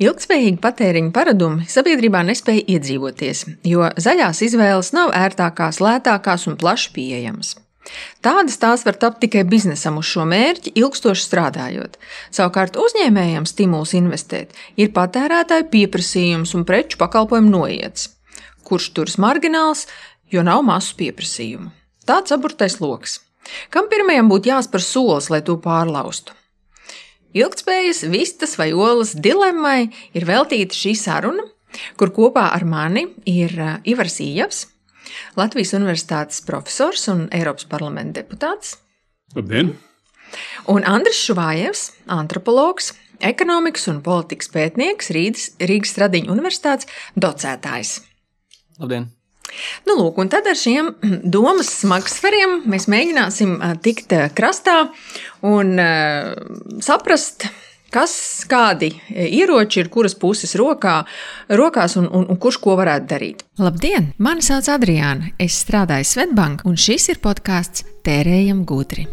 Ilgspējīgi patēriņa paradumi sabiedrībā nespēja iedzīvoties, jo zaļās izvēles nav ērtākās, lētākās un plaši pieejamas. Tādas tās var tapt tikai biznesam uz šo mērķi, ilgstoši strādājot. Savukārt uzņēmējiem stimuls investēt ir patērētāju pieprasījums un preču pakalpojumu noiets, kurš turas margināls, jo nav masu pieprasījumu. Tāds aburtais lokus. Kam pirmajam būtu jāspēr solis, lai to pārlaustu? Ilgtspējas, vistas vai olas dilemmai ir veltīta šī saruna, kur kopā ar mani ir uh, Ivars Ījavs, Latvijas Universitātes profesors un Eiropas parlamenta deputāts. Labdien! Un Andris Šuvājevs, antropologs, ekonomikas un politikas pētnieks, Rīgas, Rīgas Stradiņa Universitātes docētājs. Labdien! Nu, lūk, un tad ar šiem domas smagsvariem mēs mēģināsim tikt krastā un saprast, kas, kādi ieroči ir kuras puses rokā, rokās un, un, un kurš ko varētu darīt. Labdien! Mani sauc Adriāna. Es strādāju Svetbank, un šis ir podkāsts Tērējam gudri.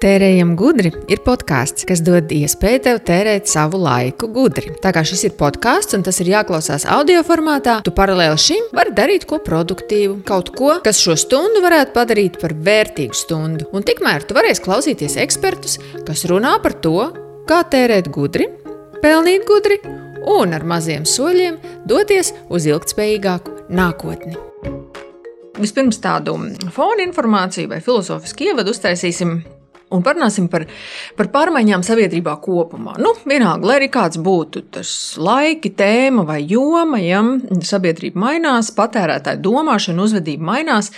Tērējam gudri ir podkāsts, kas dod iespēju tev tērēt savu laiku gudri. Tā kā šis ir podkāsts un tas ir jāklausās audio formātā, tu paralēli šim vari darīt ko produktīvu, kaut ko, kas šo stundu varētu padarīt par vērtīgu stundu. Un tikmēr tu varēsi klausīties ekspertus, kas runā par to, kā tērēt gudri, pelnīt gudri un ar maziem soļiem doties uz ilgspējīgāku nākotni. Vispirms tādu fonu informāciju vai filozofisku ievadu uztaisīsim un parunāsim par, par pārmaiņām sabiedrībā kopumā. Nu, vienalga, lai arī kāds būtu tas laiki, tēma vai joma, ja sabiedrība mainās, patērētāja domāšana, uzvedība mainās.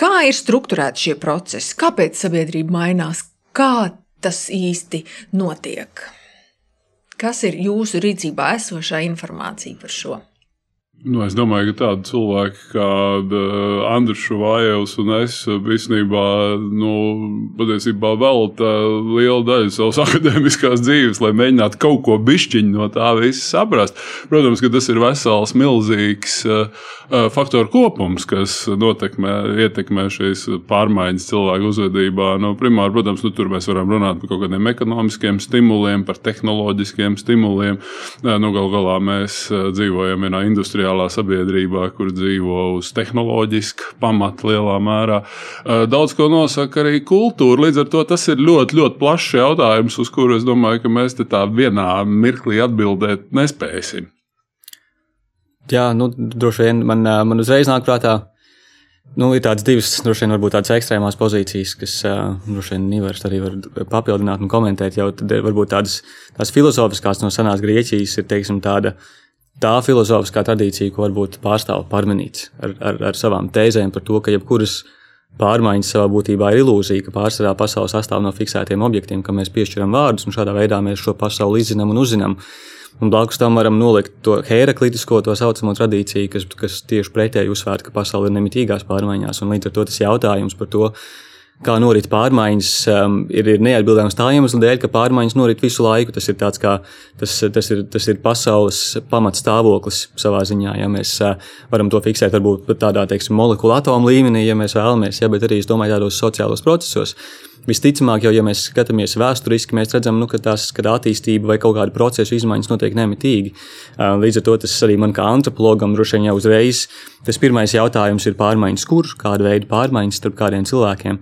Kā ir strukturēti šie procesi? Kāpēc sabiedrība mainās? Kā tas īsti notiek? Kas ir jūsu rīcībā esošā informācija par šo? Nu, es domāju, ka tādi cilvēki kā Andris Šuvājevs un es īstenībā nu, patiesībā velta lielu daļu savas akadēmiskās dzīves, lai mēģinātu kaut ko bišķiņu no tā visa saprast. Protams, ka tas ir vesels, milzīgs uh, faktoru kopums, kas notekmē, ietekmē šīs pārmaiņas cilvēku uzvedībā. Nu, primāri, protams, nu, tur mēs varam runāt par kaut kādiem ekonomiskiem stimuliem, par tehnoloģiskiem stimuliem. Nu, Galu galā mēs dzīvojam vienā industrijā industriālā sabiedrībā, kur dzīvo uz tehnoloģiska pamata lielā mērā. Daudz ko nosaka arī kultūra. Līdz ar to tas ir ļoti, ļoti plašs jautājums, uz kuru es domāju, ka mēs tā vienā mirklī atbildēt nespēsim. Jā, nu, droši vien man, man uzreiz nāk prātā. Nu, ir tādas divas, droši vien, tādas ekstrēmās pozīcijas, kas, uh, droši vien, Nīvers arī var papildināt un komentēt. Jau tad varbūt tādas, tādas filozofiskās no senās Grieķijas ir, teiksim, tāda tā filozofiskā tradīcija, ko varbūt pārstāv Parmenīts ar, ar, ar savām tēzēm par to, ka jebkuras pārmaiņas savā būtībā ir ilūzija, ka pārsvarā pasaule sastāv no fiksētiem objektiem, kam mēs piešķiram vārdus, un šādā veidā mēs šo pasauli izzinām un uzzinām. Un blakus tam varam nolikt to hēraklitisko, to saucamo tradīciju, kas, kas tieši pretēji uzsvērt, ka pasaule ir nemitīgās pārmaiņās, un līdz ar to tas jautājums par to, kā norit pārmaiņas, um, ir, ir neatbildāms tā iemesla dēļ, ka pārmaiņas norit visu laiku. Tas ir, kā, tas, tas ir, tas ir pasaules pamatstāvoklis savā ziņā. Ja mēs uh, varam to fiksēt varbūt tādā teiksim, molekulu atomu līmenī, ja mēs vēlamies, ja, bet arī domāju, tādos sociālos procesos. Visticamāk, jau ja mēs skatāmies vēsturiski, mēs redzam, nu, ka tās ka attīstība vai kaut kāda procesa izmaiņas notiek nemitīgi. Uh, līdz ar to tas arī man kā antropologam droši vien jau uzreiz tas pirmais jautājums ir pārmaiņas, kur, kāda veida pārmaiņas starp kādiem cilvēkiem.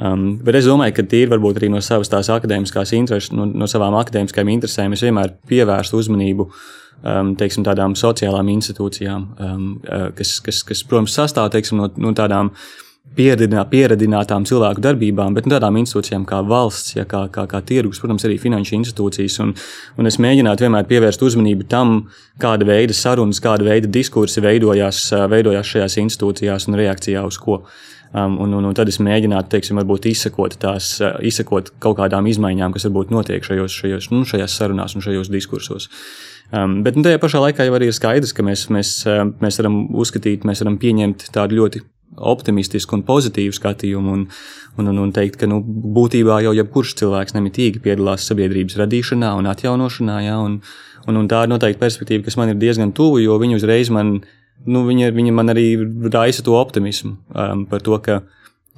Um, bet es domāju, ka tīri varbūt arī no savas tās akadēmiskās intereses, no, no savām akadēmiskajām interesēm, es vienmēr pievērstu uzmanību um, teiksim, tādām sociālām institūcijām, um, uh, kas, kas, kas, protams, sastāv teiksim, no, no tādām pieredinā, pieredinātām cilvēku darbībām, bet tādām institūcijām kā valsts, ja, kā, kā, kā tirgus, protams, arī finanšu institūcijas. Un, un es mēģinātu vienmēr pievērst uzmanību tam, kāda veida sarunas, kāda veida diskursi veidojās, veidojās šajās institūcijās un reakcijā uz ko. Um, un, un, un tad es mēģinātu, teiksim, izsekot, tās, uh, izsekot kaut kādām izmaiņām, kas varbūt notiek šajos, šajos, nu, šajās sarunās un šajos diskursos. Um, bet nu, tajā pašā laikā jau ir skaidrs, ka mēs, mēs, uh, mēs varam uzskatīt, mēs varam pieņemt tādu ļoti optimistisku un pozitīvu skatījumu un, un, un, un teikt, ka nu, būtībā jau jebkurš cilvēks nemitīgi piedalās sabiedrības radīšanā un atjaunošanā. Ja, un, un, un tā ir noteikti perspektīva, kas man ir diezgan tuvu, jo viņi uzreiz man nu, viņa, viņa man arī raisa to optimismu um, par to, ka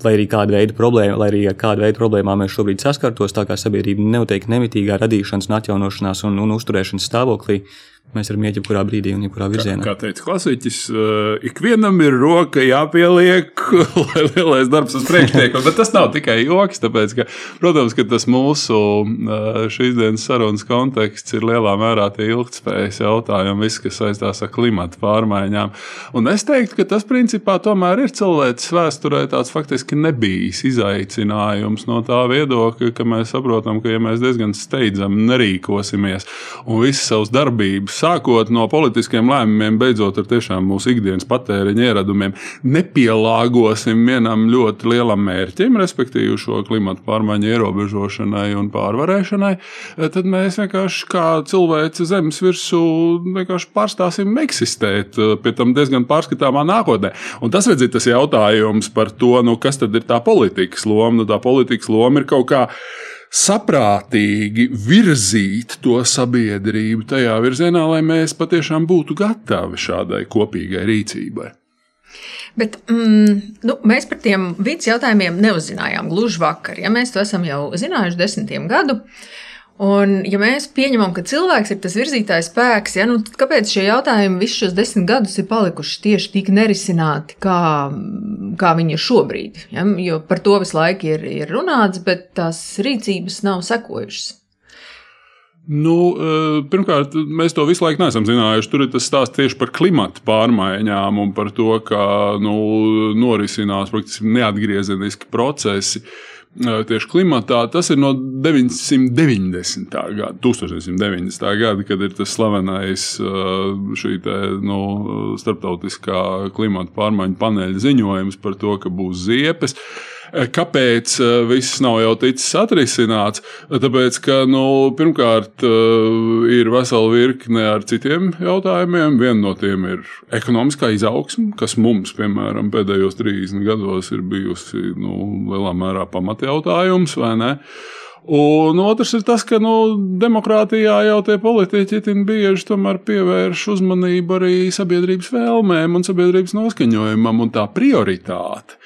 lai arī kāda veida problēma, lai arī ar kādu veidu problēmām mēs šobrīd saskartos, tā kā sabiedrība noteikti nemitīgā radīšanas un atjaunošanās un, un uzturēšanas stāvoklī, Mēs varam iet jebkurā brīdī un jebkurā virzienā. Kā, kā teica klasiķis, uh, ikvienam ir roka jāpieliek, lai lielais darbs uz priekšu tiek. Bet tas nav tikai joks, tāpēc, ka, protams, ka tas mūsu uh, šīs dienas sarunas konteksts ir lielā mērā tie ilgtspējas jautājumi, viss, kas saistās ar klimatu pārmaiņām. Un es teiktu, ka tas principā tomēr ir cilvēces vēsturē tāds faktiski nebijis izaicinājums no tā viedokļa, ka mēs saprotam, ka ja mēs diezgan steidzami nerīkosimies un visas savas darbības sākot no politiskiem lēmumiem, beidzot ar tiešām mūsu ikdienas patēriņa ieradumiem, nepielāgosim vienam ļoti lielam mērķim, respektīvi šo klimatu pārmaiņu ierobežošanai un pārvarēšanai, tad mēs vienkārši kā cilvēci zemes virsū pārstāsim eksistēt pie tam diezgan pārskatāmā nākotnē. Un tas redz, ir tas jautājums par to, nu, kas tad ir tā politikas loma. Nu, tā politikas loma ir kaut kāda saprātīgi virzīt to sabiedrību tajā virzienā, lai mēs patiešām būtu gatavi šādai kopīgai rīcībai. Bet mm, nu, mēs par tiem vidas jautājumiem neuzzinājām gluži vakar. Ja mēs to esam jau zinājuši desmitiem gadu, uh, Un, ja mēs pieņemam, ka cilvēks ir tas virzītājs spēks, ja, nu, kāpēc šie jautājumi visus šos desmit gadus ir palikuši tieši tik nerisināti, kā, kā viņi ir šobrīd? Ja? Jo par to visu laiku ir, ir runāts, bet tās rīcības nav sekojušas. Nu, eh, pirmkārt, mēs to visu laiku neesam zinājuši. Tur ir tas stāsts tieši par klimatu pārmaiņām un par to, kā nu, norisinās praktiski neatgriezeniski procesi. Uh, tieši klimatā, tas ir no 990. gada, 1990. gada, kad ir tas slavenais šī te, nu, starptautiskā klimata pārmaiņu paneļa ziņojums par to, ka būs ziepes. Eh, kāpēc eh, viss nav jau ticis atrisināts? Tāpēc, ka nu, pirmkārt eh, ir vesela virkne ar citiem jautājumiem. Viena no tiem ir ekonomiskā izaugsme, kas mums, piemēram, pēdējos 30 gados ir bijusi nu, lielā mērā pamatjautājums, vai ne? Un otrs ir tas, ka nu, demokrātijā jau tie politiķi itin bieži pievērš uzmanību arī sabiedrības vēlmēm un sabiedrības noskaņojumam un tā prioritāte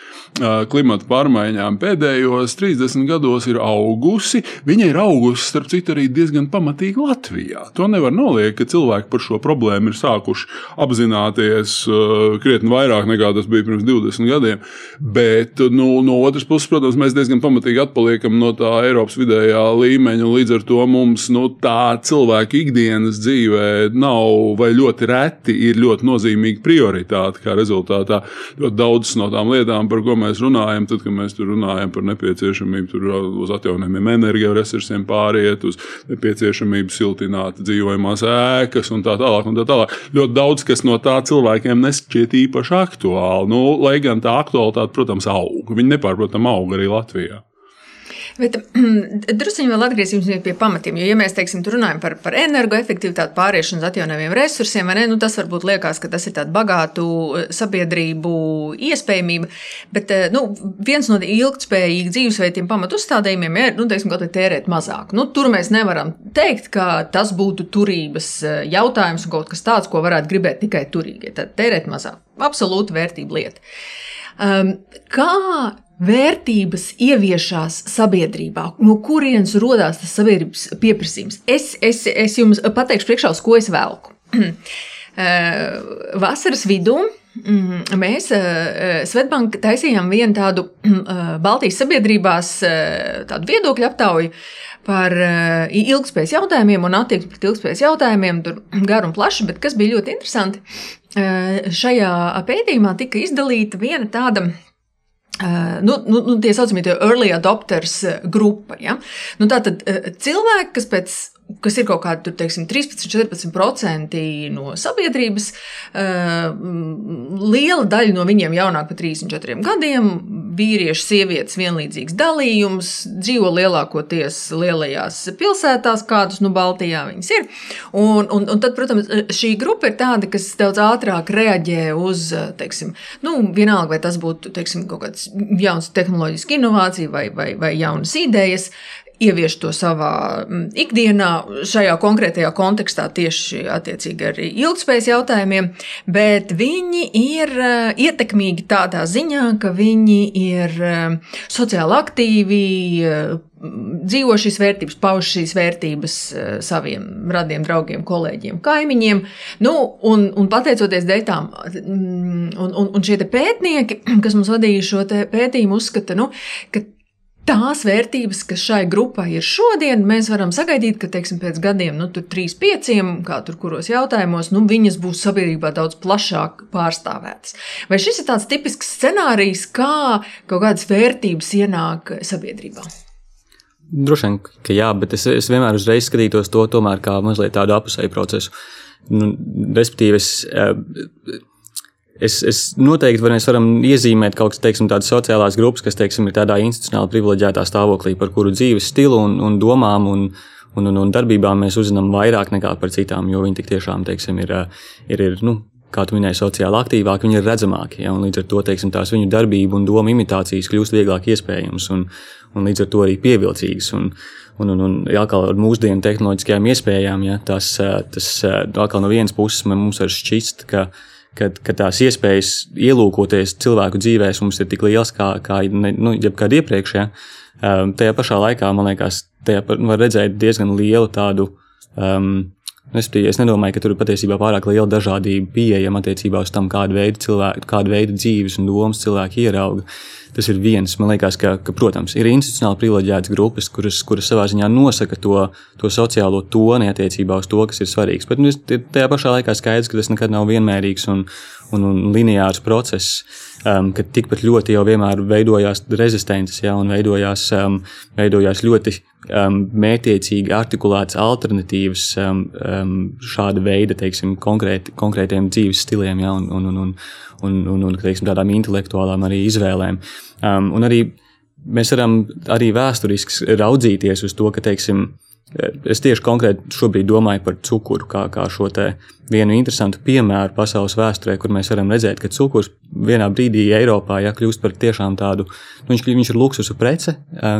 klimata pārmaiņām pēdējos 30 gados ir augusi. Viņa ir augusi, starp citu, arī diezgan pamatīgi Latvijā. To nevar noliekt, ka cilvēki par šo problēmu ir sākuši apzināties krietni vairāk nekā tas bija pirms 20 gadiem. Bet nu, no otras puses, protams, mēs diezgan pamatīgi atpaliekam no tā Eiropas vidējā līmeņa. Līdz ar to mums nu, tā cilvēka ikdienas dzīvē nav vai ļoti reti ir ļoti nozīmīga prioritāte. Kā rezultātā ļoti daudzas no tām lietām, par ko mēs runājam, tad, kad mēs tur runājam par nepieciešamību tur uz atjaunojumiem energoresursiem pāriet, uz nepieciešamību siltināt dzīvojamās ēkas un tā tālāk. Un tā tālāk. Ļoti daudz kas no tā cilvēkiem nešķiet īpaši aktuāli. Nu, lai gan tā aktualitāte, protams, aug. Viņi nepārprotami aug arī Latvijā. Bet druskuļi vēl atgriezīsimies pie pamatiem. Jo, ja mēs teiksim, runājam par, par energoefektivitāti, pāriešanu uz atjaunojumiem resursiem, ne, nu, tas varbūt liekas, ka tas ir tāds bagātu eh, sabiedrību iespējamība. Bet eh, nu, viens no ilgspējīgiem dzīvesveidiem pamatustādījumiem ir nu, teiksim, tērēt mazāk. Nu, tur mēs nevaram teikt, ka tas būtu turības eh, jautājums un kaut kas tāds, ko varētu gribēt tikai turīgie. Tad tērēt mazāk. Absolūti vērtība lieta. Um, kā vērtības ieviešās sabiedrībā, no kurienes radās tas sabiedrības pieprasījums. Es, es, es jums pateikšu, priekšā, uz ko es velku. Eh, vasaras vidū mm, mēs eh, Svetbanka taisījām vienu tādu eh, Baltijas sabiedrībās tādu viedokļu aptauju par ilgspējas jautājumiem un attieksmi pret ilgspējas jautājumiem, tur garu un plaši, bet kas bija ļoti interesanti. Šajā pētījumā tika izdalīta viena tāda nu, nu, nu, tie saucamie early adopters grupa. Ja? Nu, tātad uh, cilvēki, kas pēc kas ir kaut kādi 13-14% no sabiedrības. Eh, liela daļa no viņiem jaunāk par 34 gadiem, vīrieši, sievietes vienlīdzīgs dalījums, dzīvo lielākoties lielajās pilsētās, kādas nu Baltijā viņas ir. Un, un, un tad, protams, šī grupa ir tāda, kas daudz ātrāk reaģē uz, teiksim, nu, vienalga, vai tas būtu teiksim, kaut kāds jauns tehnoloģisks inovācija vai, vai, vai jaunas idejas, ievieš to savā mm, ikdienā, šajā konkrētajā kontekstā, tieši attiecīgi arī ilgspējas jautājumiem, bet viņi ir uh, ietekmīgi tādā ziņā, ka viņi ir uh, sociāli aktīvi, uh, dzīvo šīs vērtības, pauž šīs vērtības saviem radiem, draugiem, kolēģiem, kaimiņiem. Nu, un, un pateicoties dētām, mm, un, un, un šie pētnieki, kas mums vadīja šo pētījumu, uzskata, nu, ka tās vērtības, kas šai grupai ir šodien, mēs varam sagaidīt, ka teiksim, pēc gadiem, nu, tur 3, 5, kā tur kuros jautājumos, nu, viņas būs sabiedrībā daudz plašāk pārstāvētas. Vai šis ir tāds tipisks scenārijs, kā kaut kādas vērtības ienāk sabiedrībā? Droši vien, ka jā, bet es, es vienmēr uzreiz skatītos to tomēr kā mazliet tādu apusēju procesu. Nu, respektīvi, es, eh, Es, es noteikti var, varam iezīmēt kaut kādas sociālās grupas, kas teiksim, ir tādā institucionāli privileģētā stāvoklī, par kuru dzīves stilu un, un domām un, un, un, un darbībām mēs uzzinām vairāk nekā par citām, jo viņi tiešām teiksim, ir, ir, ir nu, kā tu minēji, sociāli aktīvāki, viņi ir redzamāki. Ja, līdz ar to teiksim, tās viņu darbību un domu imitācijas kļūst vieglāk iespējamas un, un līdz ar to arī pievilcīgas. Un, un, un, un atkal ar mūsdienu tehnoloģiskajām iespējām, ja, tas, tas atkal no vienas puses mums var šķist, ka kad, kad tās iespējas ielūkoties cilvēku dzīvēs mums ir tik lielas kā, kā nu, jebkad iepriekš. Ja? Um, tajā pašā laikā, man liekas, tajā var redzēt diezgan lielu tādu. Um, Es, es nedomāju, ka tur ir patiesībā pārāk liela dažādība pieejama attiecībā uz tam, kādu veidu, cilvēku, kādu veidu dzīves un domas cilvēki ierauga. Tas ir viens. Man liekas, ka, ka protams, ir institucionāli privileģētas grupas, kuras, kuras savā ziņā nosaka to, to sociālo toni attiecībā uz to, kas ir svarīgs. Bet nu, tajā pašā laikā skaidrs, ka tas nekad nav vienmērīgs un, un, un lineārs process, um, ka tikpat ļoti jau vienmēr veidojās rezistences, ja, un veidojās, um, veidojās ļoti um, mētiecīgi artikulētas alternatīvas um, um, šāda veida, teiksim, konkrēti, konkrētiem dzīves stiliem, ja, un, un, un, un, un, un, un teiksim, tādām intelektuālām arī izvēlēm. Um, un arī mēs varam arī vēsturiski raudzīties uz to, ka, teiksim, Es tieši konkrēti šobrīd domāju par cukuru, kā, kā šo vienu interesantu piemēru pasaules vēsturē, kur mēs varam redzēt, ka cukurs vienā brīdī Eiropā ja, kļūst par tiešām tādu, nu, viņš, viņš ir luksusa prece,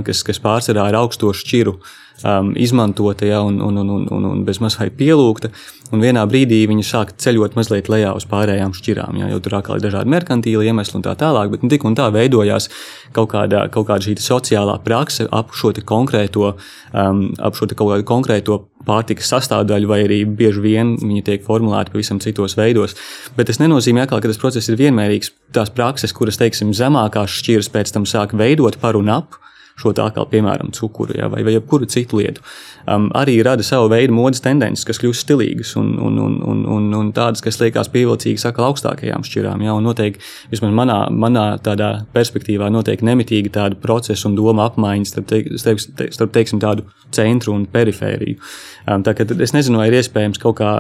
kas, kas pārsvarā ir augstošu šķiru um, izmantota ja, un, un, un, un, un, un bez maz vai pielūgta. Un vienā brīdī viņi sāk ceļot mazliet lejā uz pārējām šķirām, ja, jo tur atkal ir dažādi merkantīli iemesli un tā tālāk. Bet nu, tik un tā veidojās kaut kāda, kaut kāda šī sociālā prakse ap šo konkrēto, um, ap šo kaut kādu konkrēto pārtikas sastāvdaļu, vai arī bieži vien viņi tiek formulēti pavisam citos veidos. Bet tas nenozīmē, atkal, ka tas process ir vienmērīgs. Tās prakses, kuras, teiksim, zemākās šķiras pēc tam sāk veidot par un ap, šo tā kā, piemēram, cukuru ja, vai, vai jebkuru citu lietu. Um, arī rada savu veidu modes tendences, kas kļūst stilīgas un, un, un, un, un, un tādas, kas liekas pievilcīgas atkal augstākajām šķirām. Ja, noteikti, vismaz manā, manā tādā perspektīvā, noteikti nemitīgi tāda procesa un doma apmaiņas starp, te, starp, starp teiksim, tādu centru un perifēriju. Um, tā, es nezinu, vai ir iespējams kaut kā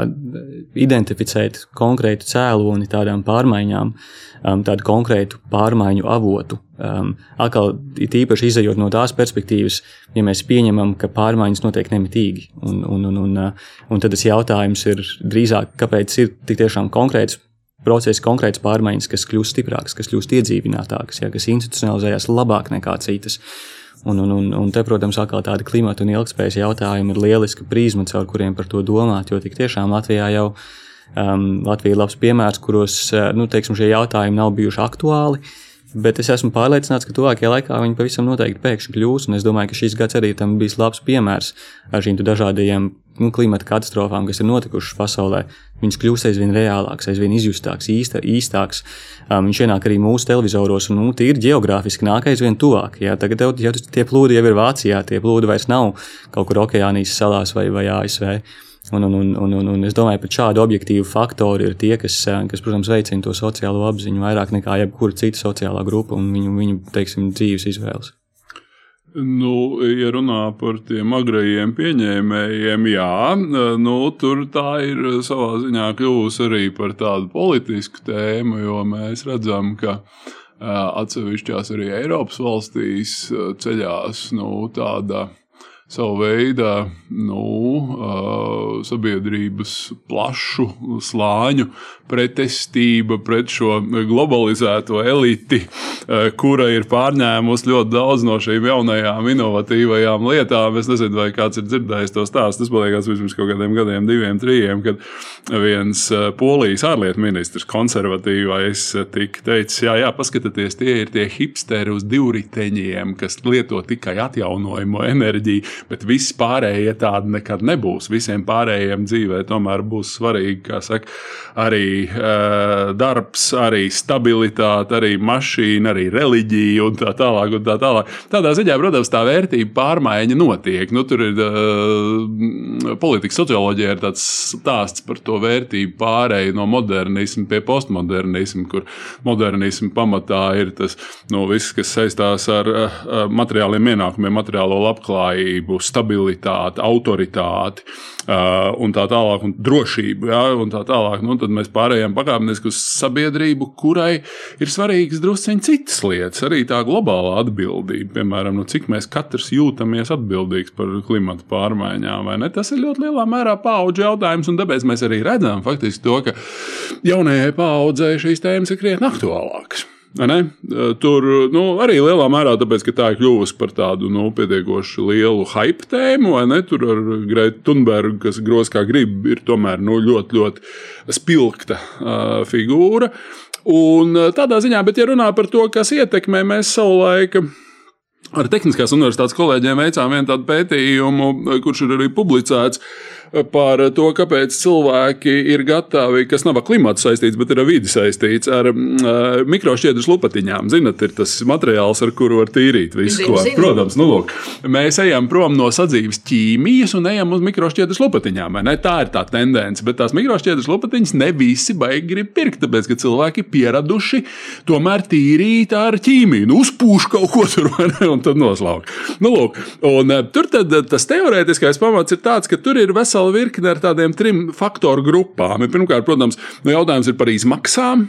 identificēt konkrētu cēloni tādām pārmaiņām, um, tādu konkrētu pārmaiņu avotu. Um, atkal, it īpaši izējot no tās perspektīvas, ja mēs pieņemam, ka pārmaiņas notiek nemitīgi, un, un, un, un, uh, un tad tas jautājums ir drīzāk, kāpēc ir tik tiešām konkrēts process, konkrēts pārmaiņas, kas kļūst stiprākas, kas kļūst iedzīvinātākas, ja, kas institucionalizējas labāk nekā citas. Un, un, un, un te, protams, atkal tāda klimata un ilgspējas jautājuma ir lieliska prizma, caur kuriem par to domāt, jo tik tiešām Latvijā jau um, Latvija ir labs piemērs, kuros uh, nu, teiksim, šie jautājumi nav bijuši aktuāli. Uh, Bet es esmu pārliecināts, ka tuvākajā laikā viņi pavisam noteikti pēkšņi kļūs. Es domāju, ka šis gads arī tam bijis labs piemērs ar šīm dažādajām nu, klimata katastrofām, kas ir notikušas pasaulē. Viņas kļūst aizvien reālākas, aizvien izjustākas, īsta, īstākas. Um, viņš ienāk arī mūsu televizoros, un nu, tīri geogrāfiski nāk aizvien tuvāk. Jā, tagad jau, jau tie plūdi jau ir Vācijā, tie plūdi vairs nav kaut kur Okeānijas salās vai, vai ASV. Un, un, un, un, un, un es domāju, ka šādi objektīvi faktori ir tie, kas, eh, kas, protams, veicina to sociālo apziņu vairāk nekā jebkura cita sociālā grupa un viņu, viņu teiksim, dzīves izvēles. Nu, ja runā par tiem agrajiem pieņēmējiem, jā, nu, tur tā ir savā ziņā kļuvusi arī par tādu politisku tēmu, jo mēs redzam, ka atsevišķās arī Eiropas valstīs ceļās nu, tāda savu veidu nu, sabiedrības plašu slāņu pretestība pret šo globalizēto eliti, kura ir pārņēmusi ļoti daudz no šīm jaunajām, inovatīvajām lietām. Es nezinu, vai kāds ir dzirdējis to stāstu. Tas bija pirms kaut kādiem gadiem, diviem, trim, kad viens polijas ārlietu ministrs, konservatīvais, tika teicis, jā, jā, paskatieties, tie ir tie hipsteri uz divriteņiem, kas lieto tikai atjaunojamo enerģiju, bet viss pārējie tādi nekad nebūs. Visiem pārējiem dzīvē tomēr būs svarīgi, saka, arī uh, darbs, arī stabilitāte, arī mašīna, arī reliģija un tā tālāk. Un tā tālāk. Tādā ziņā, protams, tā vērtība pārmaiņa notiek. Nu, tur ir uh, politikas socioloģija, ir tāds stāsts par to vērtību pārēju no modernisma pie postmodernisma, kur modernisma pamatā ir tas nu, viss, kas saistās ar uh, materiāliem ienākumiem, materiālo labklājību, stabilitāti, autoritāti uh, un tā tālāk, un drošību. Ja, un tā tālāk. Nu, tad mēs pārējām pakāpeniski uz sabiedrību, kurai ir svarīgas drusciņi citas lietas, arī tā globālā atbildība. Piemēram, nu, cik mēs katrs jūtamies atbildīgs par klimatu pārmaiņām. Tas ir ļoti lielā mērā paudžu jautājums, un tāpēc mēs arī redzam faktiski to, ka jaunajai paudzei šīs tēmas ir krietni aktuālākas. Tur nu, arī lielā mērā tāpēc, ka tā ir kļuvusi par tādu nu, pietiekoši lielu hype tēmu? Tur ar Greitu Thunbergu, kas gros kā grib, ir tomēr nu, ļoti, ļoti spilgta uh, figūra. Un tādā ziņā, bet ja runā par to, kas ietekmē, mēs savulaik. Ar Tehniskās universitātes kolēģiem veicām vienu tādu pētījumu, kurš ir arī publicēts. Uh, par to, kāpēc cilvēki ir gatavi, kas nav ar klimatu saistīts, bet ir ar vidi saistīts, ar uh, mikrošķiedras lupatiņām. Zinat, ir tas materiāls, ar kuru var tīrīt visu, zin, ko. Zin. Protams, nu, lūk, mēs ejam prom no sadzīves ķīmijas un ejam uz mikrošķiedras lupatiņām. Tā ir tā tendence, bet tās mikrošķiedras lupatiņas ne visi baigi grib pirkt, tāpēc, ka cilvēki ir pieraduši tomēr tīrīt ar ķīmiju. Nu, uzpūš kaut ko tur, un tad noslaukt. Nu, lūk, un, tur tad, tas teorētiskais pamats ir tāds, ka tur ir vesels vesela virkne ar tādiem trim faktoru grupām. Pirmkārt, protams, nu, jautājums ir par izmaksām.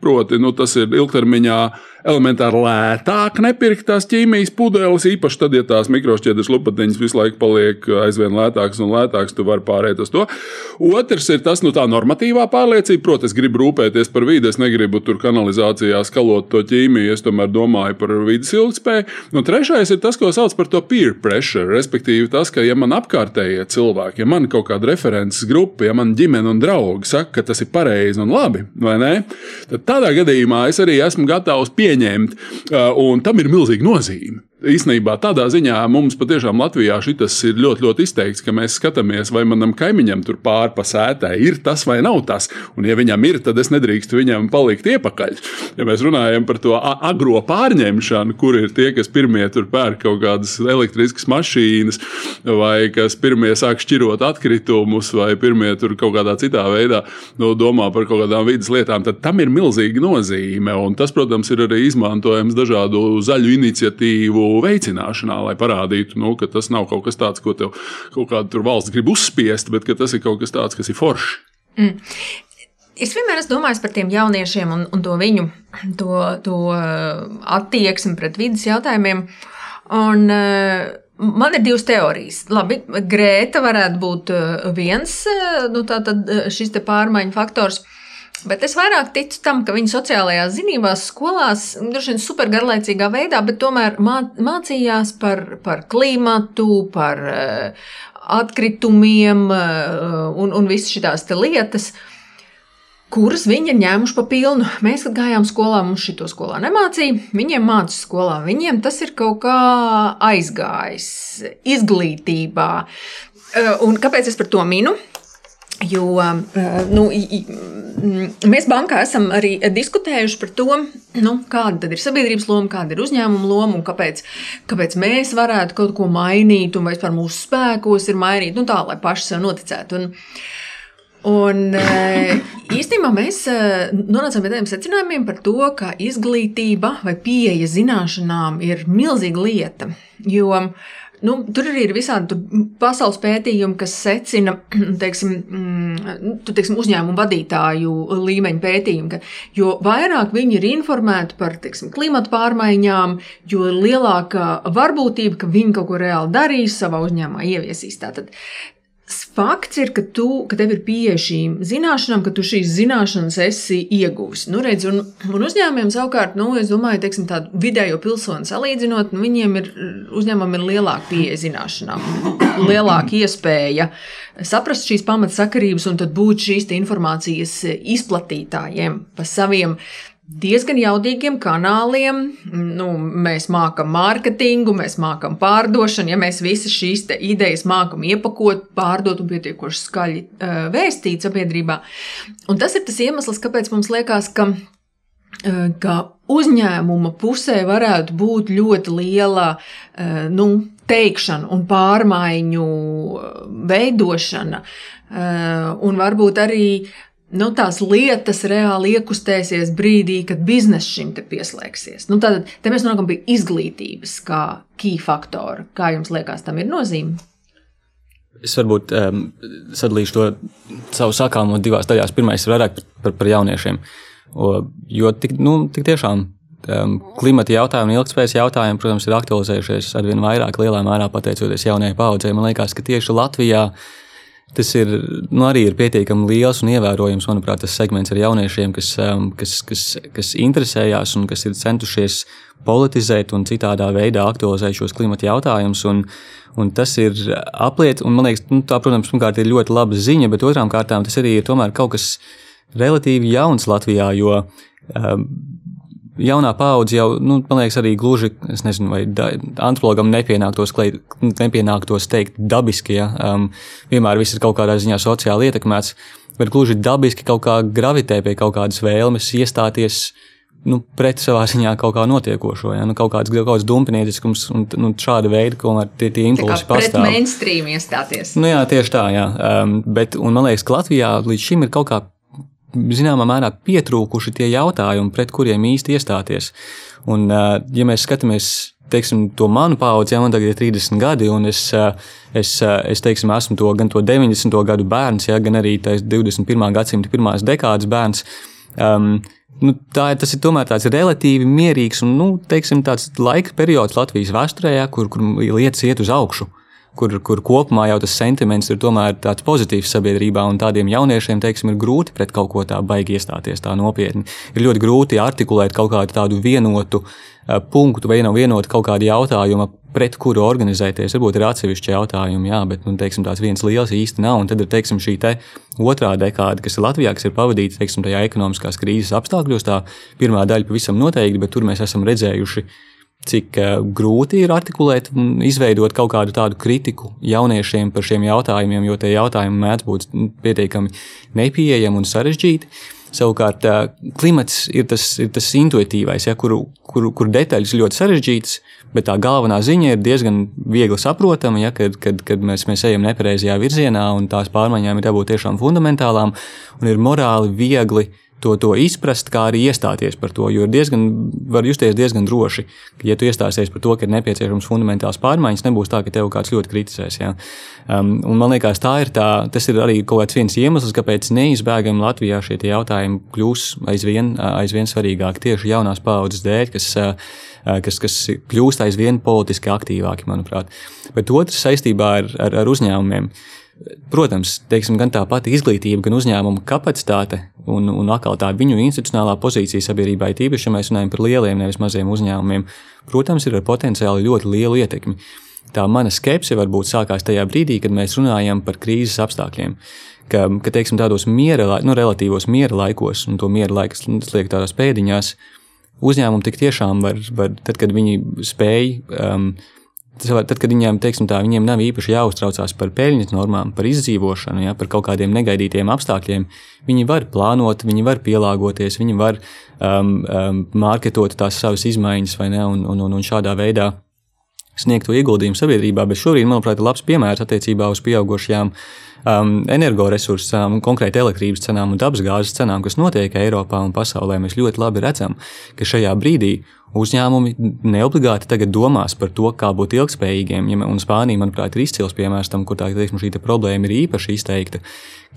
Proti, nu, tas ir ilgtermiņā elementāri lētāk nepirkt tās ķīmijas pudeles, īpaši tad, ja tās mikrošķiedras lupatiņas visu laiku paliek aizvien lētākas un lētākas, tu vari pārēt uz to. Otrs ir tas, nu, tā normatīvā pārliecība. Protams, es gribu rūpēties par vidi, es negribu tur kanalizācijā skalot to ķīmiju, es tomēr domāju par vidas ilgspēju. Un trešais ir tas, ko sauc par to peer pressure, respektīvi tas, ka, ja man apkārtējie cilvēki, ja man kaut kāda references grupa, ja man ģimene un draugi saka, ka tas ir pareizi un labi, vai ne? Tad tādā gadījumā es arī esmu gatavs pieņemt, uh, un tam ir milzīga nozīme. Īsnībā tādā ziņā mums patiešām Latvijā šis ir ļoti, ļoti izteikts, ka mēs skatāmies, vai manam kaimiņam tur pāri pa sētai ir tas vai nav tas. Un, ja viņam ir, tad es nedrīkstu viņam palikt iepakaļ. Ja mēs runājam par to agro pārņemšanu, kur ir tie, kas pirmie tur pērk kaut kādas elektriskas mašīnas, vai kas pirmie sāk šķirot atkritumus, vai pirmie tur kaut kādā citā veidā nu, domā par kaut kādām vidas lietām, tad tam ir milzīga nozīme. Un tas, protams, ir arī izmantojams dažādu zaļu iniciatīvu veicināšanā, lai parādītu, nu, ka tas nav kaut kas tāds, ko tev kaut kāda valsts grib uzspiest, bet tas ir kaut kas tāds, kas ir foršs. Mm. Es vienmēr esmu domājis par tiem jauniešiem un, un to viņu to, to uh, attieksmi pret vidas jautājumiem. Un, uh, Man ir divas teorijas. Labi, Grēta varētu būt uh, viens nu, tātad, šis pārmaiņu faktors. Bet es vairāk ticu tam, ka viņi sociālajās zinībās, skolās, droši vien super garlaicīgā veidā, bet tomēr mācījās par, par klimatu, par uh, atkritumiem uh, un, un visas šīs lietas. Kuras viņi ir ņēmuši pa pilnu. Mēs, kad gājām skolā, mums šito skolā nemācīja. Viņiem mācīja skolā, viņiem tas ir kaut kā aizgājis izglītībā. Uh, un kāpēc es par to minu? Jo eh, nu, mēs bankā esam arī diskutējuši par to, nu, kāda ir sabiedrības loma, kāda ir uzņēmuma loma un kāpēc, kāpēc mēs varētu kaut ko mainīt un vai vispār mūsu spēkos ir mainīt, nu, tā lai paši sev noticētu. Un, Un eh, īstenībā mēs eh, nonācām pie tādiem secinājumiem par to, ka izglītība vai pieeja zināšanām ir milzīga lieta. Jo uh, Nu, tur arī ir visādi pasaules pētījumi, kas secina teiksim, mm, nu, teiksim, uzņēmumu vadītāju līmeņa pētījumi. Ka, jo vairāk viņi ir informēti par teiksim, klimatu pārmaiņām, jo lielāka varbūtība, ka viņi kaut ko reāli darīs, savā uzņēmumā ieviesīs. Tātad fakts ir, ka, tu, ka tev ir pieeja šīm zināšanām, ka tu šīs zināšanas esi ieguvis. Nu, redz, un, un uzņēmumiem savukārt, nu, es domāju, teiksim, tādu vidējo pilsoni salīdzinot, nu, viņiem ir uzņēmumiem ir lielāka pieeja zināšanām, lielāka iespēja saprast šīs pamatsakarības un tad būt šīs informācijas izplatītājiem pa saviem diezgan jaudīgiem kanāliem. Nu, mēs mākam mārketingu, mēs mākam pārdošanu. Ja mēs visas šīs idejas mākam iepakot, pārdot un pietiekoši skaļi uh, vēstīt sabiedrībā. Un tas ir tas iemesls, kāpēc mums liekas, ka, uh, ka uzņēmuma pusē varētu būt ļoti liela uh, nu, teikšana un pārmaiņu veidošana. Un varbūt arī uh, nu, tās lietas reāli iekustēsies brīdī, kad biznesa šim te pieslēgsies. Nu, tad te mēs nonākam pie izglītības kā key faktora. Kā jums liekas, tam ir nozīme? Es varbūt um, sadalīšu to savu sakāmo divās daļās. Pirmais ir vairāk par, par jauniešiem. O, jo tik, nu, tik tiešām um, klimata jautājumi un ilgspējas jautājumi, protams, ir aktualizējušies ar vien vairāk, lielā mērā pateicoties jaunajai paudzei. Man liekas, ka tieši Latvijā uh, Tas ir, nu, arī ir pietiekami liels un ievērojams, manuprāt, tas segments ar jauniešiem, kas, um, kas, kas, kas interesējās un kas ir centušies politizēt un citādā veidā aktualizēt šos klimata jautājumus. Un, un tas ir apliet, un man liekas, nu, tā, protams, pirmkārt ir ļoti laba ziņa, bet otrām kārtām tas arī ir tomēr kaut kas relatīvi jauns Latvijā, jo um, jaunā paudze jau, nu, man liekas, arī gluži, es nezinu, vai antropologam nepienāktos, kleit, nepienāktos teikt dabiski, ja um, vienmēr viss ir kaut kādā ziņā sociāli ietekmēts, bet gluži dabiski kaut kā gravitē pie kaut kādas vēlmes iestāties. Nu, pret savā ziņā kaut kā notiekošo, ja? nu, kaut kāds, kaut kāds dumpinieciskums un nu, šāda veida, ko tie, tie impulsi pastāv. Pret mainstream iestāties. Nu, jā, tieši tā, jā. Um, bet, un man liekas, ka Latvijā līdz šim ir kaut kā zināmā mērā pietrūkuši tie jautājumi, pret kuriem īsti iestāties. Un, ja mēs skatāmies teiksim, to manu paudzi, ja man tagad ir 30 gadi, un es, es, es teiksim, esmu to, gan to 90. gadu bērns, ja, gan arī 21. gadsimta pirmās dekādas bērns. Um, nu, tā, tas ir tomēr tāds relatīvi mierīgs un nu, teiksim, tāds laika periods Latvijas vēsturē, ja, kur, kur lietas iet uz augšu kur, kur kopumā jau tas sentiments ir tomēr tāds pozitīvs sabiedrībā, un tādiem jauniešiem, teiksim, ir grūti pret kaut ko tādu baigi iestāties tā nopietni. Ir ļoti grūti artikulēt kaut kādu tādu vienotu uh, punktu vai vienotu kaut kādu jautājumu, pret kuru organizēties. Varbūt ir atsevišķi jautājumi, jā, bet nu, teiksim, tāds viens liels īsti nav. Un tad ir teiksim, šī te otrā dekāde, kas ir Latvijā, kas ir pavadīta teiksim, tajā ekonomiskās krīzes apstākļos. Tā pirmā daļa pavisam noteikti, bet tur mēs esam redzējuši cik uh, grūti ir artikulēt un izveidot kaut kādu tādu kritiku jauniešiem par šiem jautājumiem, jo tie jautājumi mēdz būt nu, pietiekami nepieejami un sarežģīti. Savukārt, uh, klimats ir tas, ir tas intuitīvais, ja, kur, kur, kur detaļas ļoti sarežģītas, bet tā galvenā ziņa ir diezgan viegli saprotama, ja, kad, kad, kad mēs, mēs ejam nepareizajā virzienā, un tās pārmaiņām ir jābūt tiešām fundamentālām un ir morāli viegli to, to izprast, kā arī iestāties par to. Jo diezgan, var justies diezgan droši, ka, ja tu iestāsies par to, ka ir nepieciešams fundamentāls pārmaiņas, nebūs tā, ka tev kāds ļoti kritizēs. Ja? Um, un man liekas, tā ir tā, tas ir arī kaut kāds viens iemesls, kāpēc neizbēgami Latvijā šie jautājumi kļūs aizvien, aizvien svarīgāki tieši jaunās paudzes dēļ, kas, kas, kas kļūst aizvien politiski aktīvāki, manuprāt. Bet otrs saistībā ar, ar, ar uzņēmumiem. Protams, teiksim, gan tā pati izglītība, gan uzņēmuma kapacitāte un, un atkal tā viņu institucionālā pozīcija sabiedrībā, tīpaši, ja mēs runājam par lieliem, nevis maziem uzņēmumiem, protams, ir ar potenciāli ļoti lielu ietekmi. Tā mana skepse varbūt sākās tajā brīdī, kad mēs runājam par krīzes apstākļiem. Ka, ka teiksim, tādos miera, nu, relatīvos miera laikos, un to miera laiks liek tādās pēdiņās, uzņēmumi tik tiešām var, var tad, kad viņi spēj um, tad, kad viņiem, teiksim, tā, viņiem nav īpaši jāuztraucās par peļņas normām, par izdzīvošanu, ja, par kaut kādiem negaidītiem apstākļiem, viņi var plānot, viņi var pielāgoties, viņi var um, um, mārketot tās savas izmaiņas, vai ne, un, un, un, un šādā veidā sniegt to ieguldījumu sabiedrībā. Bet šobrīd, manuprāt, ir labs piemērs attiecībā uz pieaugušajām um, energoresursu cenām, konkrēti elektrības cenām un dabasgāzes cenām, kas notiek Eiropā un pasaulē. Mēs ļoti labi redzam, ka šajā brīdī uzņēmumi neobligāti tagad domās par to, kā būt ilgspējīgiem. Ja, un Spānija, manuprāt, ir izcils piemērs tam, kur tā, teiksim, šī problēma ir īpaši izteikta,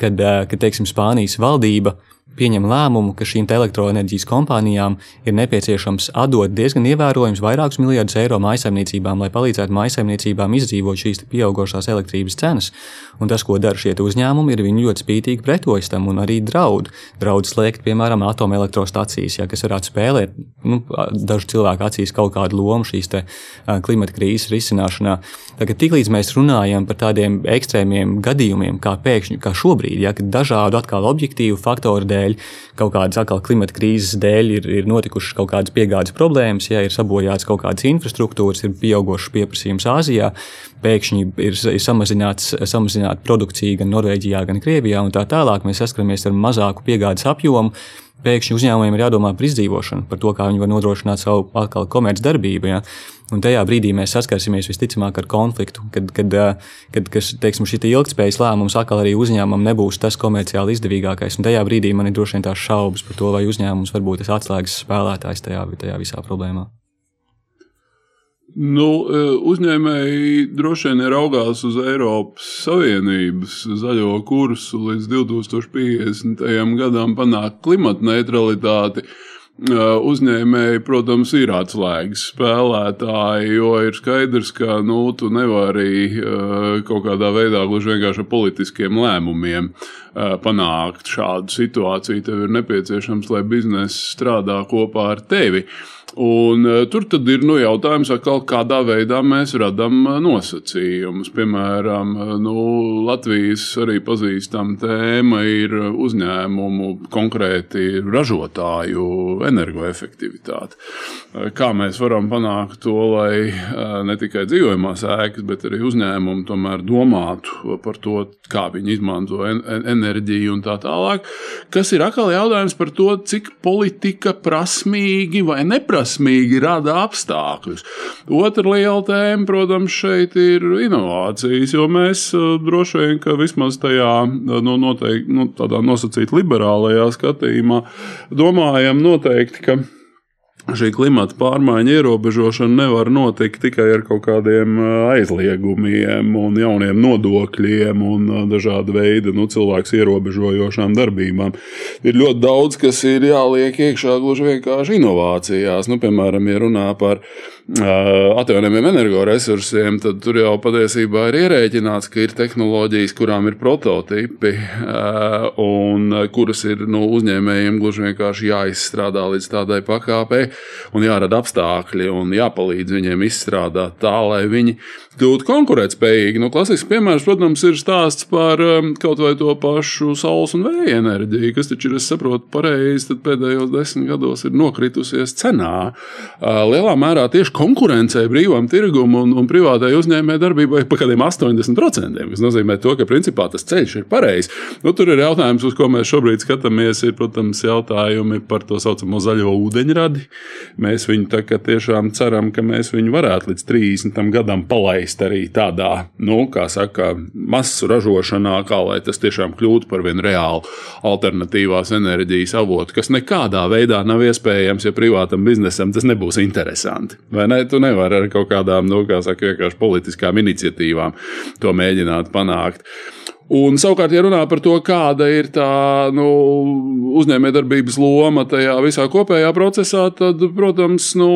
kad, kad teiksim, Spānijas valdība pieņem lēmumu, ka šīm elektroenerģijas kompānijām ir nepieciešams atdot diezgan ievērojams vairākus miljardus eiro maisaimniecībām, lai palīdzētu maisaimniecībām izdzīvot šīs pieaugušās elektrības cenas. Un tas, ko dara šie uzņēmumi, ir viņi ļoti spītīgi pretojas tam un arī draud. Draud slēgt, piemēram, atomelektrostacijas, ja, kas varētu spēlēt nu, dažu cilvēku acīs kaut kādu lomu šīs te, klimata krīzes risināšanā. Tagad, tiklīdz mēs runājam par tādiem ekstrēmiem gadījumiem, kā pēkšņi, kā šobrīd, ja, kad dažādu atkal objektīvu faktoru dēļ, kaut kādas atkal klimata krīzes dēļ ir, ir notikušas kaut kādas piegādes problēmas, ja ir sabojāts kaut kādas infrastruktūras, ir pieaugušas pieprasījums Āzijā, pēkšņi ir, ir samazināta produkcija gan Norvēģijā, gan Krievijā un tā tālāk. Mēs saskaramies ar mazāku piegādes apjomu pēkšņi uzņēmumiem ir jādomā par izdzīvošanu, par to, kā viņi var nodrošināt savu atkal komercdarbību. Ja? Un tajā brīdī mēs saskarsimies visticamāk ar konfliktu, kad, kad, kad, kad teiksim, šī ilgspējas lēmums atkal arī uzņēmumam nebūs tas komerciāli izdevīgākais. Un tajā brīdī man ir droši vien tās šaubas par to, vai uzņēmums var būt tas atslēgas spēlētājs tajā, tajā visā problēmā. Nu, e, uzņēmēji droši vien raugās uz Eiropas Savienības zaļo kursu līdz 2050. gadam panākt klimata neutralitāti. E, uzņēmēji, protams, ir atslēgas spēlētāji, jo ir skaidrs, ka nu, tu nevari e, kaut kādā veidā gluži vienkārši ar politiskiem lēmumiem panākt šādu situāciju. Tev ir nepieciešams, lai biznesa strādā kopā ar tevi. Un, uh, tur tad ir nu, jautājums, atkal, kādā veidā mēs radām uh, nosacījumus. Piemēram, uh, nu, Latvijas arī pazīstama tēma ir uzņēmumu, konkrēti ražotāju energoefektivitāte. Kā mēs varam panākt to, lai ne tikai dzīvojamās ēkas, bet arī uzņēmumi tomēr domātu par to, kā viņi izmanto en enerģiju un tā tālāk. Kas ir atkal jautājums par to, cik politika prasmīgi vai neprasmīgi prasmīgi rada apstākļus. Otra liela tēma, protams, šeit ir inovācijas, jo mēs eh, droši vien, ka vismaz tajā eh, nu, noteikti, nu, nosacīti liberālajā skatījumā domājam noteikti, ka šī klimata pārmaiņa ierobežošana nevar notikt tikai ar kaut kādiem aizliegumiem, un jauniem nodokļiem un dažāda veida nu, cilvēku ierobežojošām darbībām. Ir ļoti daudz, kas ir jāliek iekšā gluži vienkārši inovācijās. Nu, piemēram, ja runā par atjaunojumiem energoresursiem, tad tur jau patiesībā ir ierēķināts, ka ir tehnoloģijas, kurām ir prototypi un kuras ir nu, uzņēmējiem gluži vienkārši jāizstrādā līdz tādai pakāpei un jārada apstākļi un jāpalīdz viņiem izstrādāt tā, lai viņi kļūtu konkurētspējīgi. Nu, klasisks piemērs, protams, ir stāsts par kaut vai to pašu saules un vēja enerģiju, kas taču ir, es saprotu, pareizi, pēdējos desmit gados ir nokritusies cenā. Lielā mērā tieši konkurencei, brīvam tirgumam un, un privātai uzņēmēji darbībai par kādiem 80%. Tas nozīmē, to, ka principā tas ceļš ir pareizs. Nu, tur ir jautājums, uz ko mēs šobrīd skatāmies. Ir, protams, jautājumi par to saucamo zaļo ūdeņradi. Mēs viņu tiešām ceram, ka mēs viņu varētu līdz 30 gadam palaist arī tādā, nu, kā saka, masu ražošanā, kā lai tas tiešām kļūtu par vienu reālu alternatīvās enerģijas avotu, kas nekādā veidā nav iespējams, ja privātam biznesam tas nebūs interesanti. Vai ne? Tu nevari ar kaut kādām, nu, kā saka, vienkārši politiskām iniciatīvām to mēģināt panākt. Un, savukārt, ja runā par to, kāda ir tā nu, uzņēmējdarbības loma tajā visā kopējā procesā, tad, protams, nu,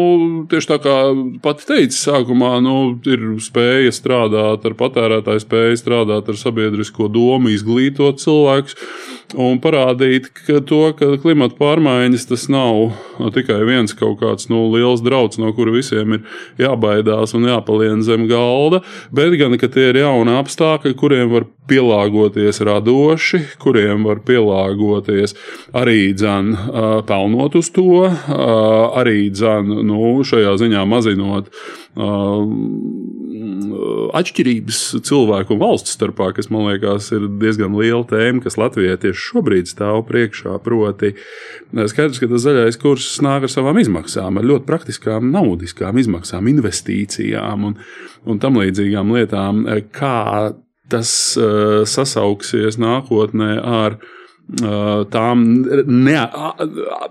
tieši tā kā pati teica, sākumā nu, ir spēja strādāt ar patērētāju, spēja strādāt ar sabiedrisko domu, izglītot cilvēkus un parādīt ka to, ka klimata pārmaiņas tas nav tikai viens kaut kāds nu, liels drauds, no kura visiem ir jābaidās un jāpalien zem galda, bet gan, ka tie ir jauni apstākļi, kuriem var pielāgoties radoši, kuriem var pielāgoties arī dzan, pelnot uz to, arī dzan, nu, šajā ziņā mazinot atšķirības cilvēku un valsts starpā, kas man liekas ir diezgan liela tēma, kas Latvijai tieši šobrīd stāv priekšā. Proti, skaidrs, ka tas zaļais kurs nāk ar savām izmaksām, ar ļoti praktiskām naudiskām izmaksām, investīcijām un, un tam līdzīgām lietām. Kā tas uh, sasauksies nākotnē ar tām ne,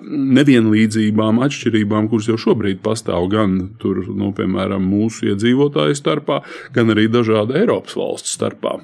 nevienlīdzībām, atšķirībām, kuras jau šobrīd pastāv gan tur, nu, piemēram, mūsu iedzīvotāju starpā, gan arī dažādu Eiropas valstu starpā.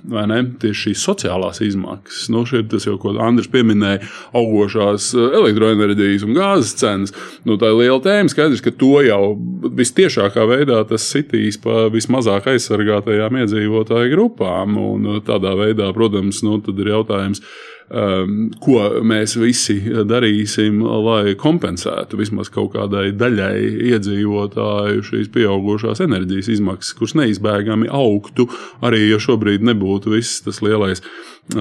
Tieši šīs sociālās izmaksas, nu, šeit tas jau, ko Andris pieminēja, augošās elektroenerģijas un gāzes cenas, nu, tā ir liela tēma. Skaidrs, ka to jau vistiešākā veidā tas sitīs pa vismazāk aizsargātajām iedzīvotāju grupām. Un tādā veidā, protams, nu, ir jautājums, Um, ko mēs visi darīsim, lai kompensētu vismaz kaut kādai daļai iedzīvotāju šīs pieaugušās enerģijas izmaksas, kuras neizbēgami augtu, arī ja šobrīd nebūtu viss tas lielais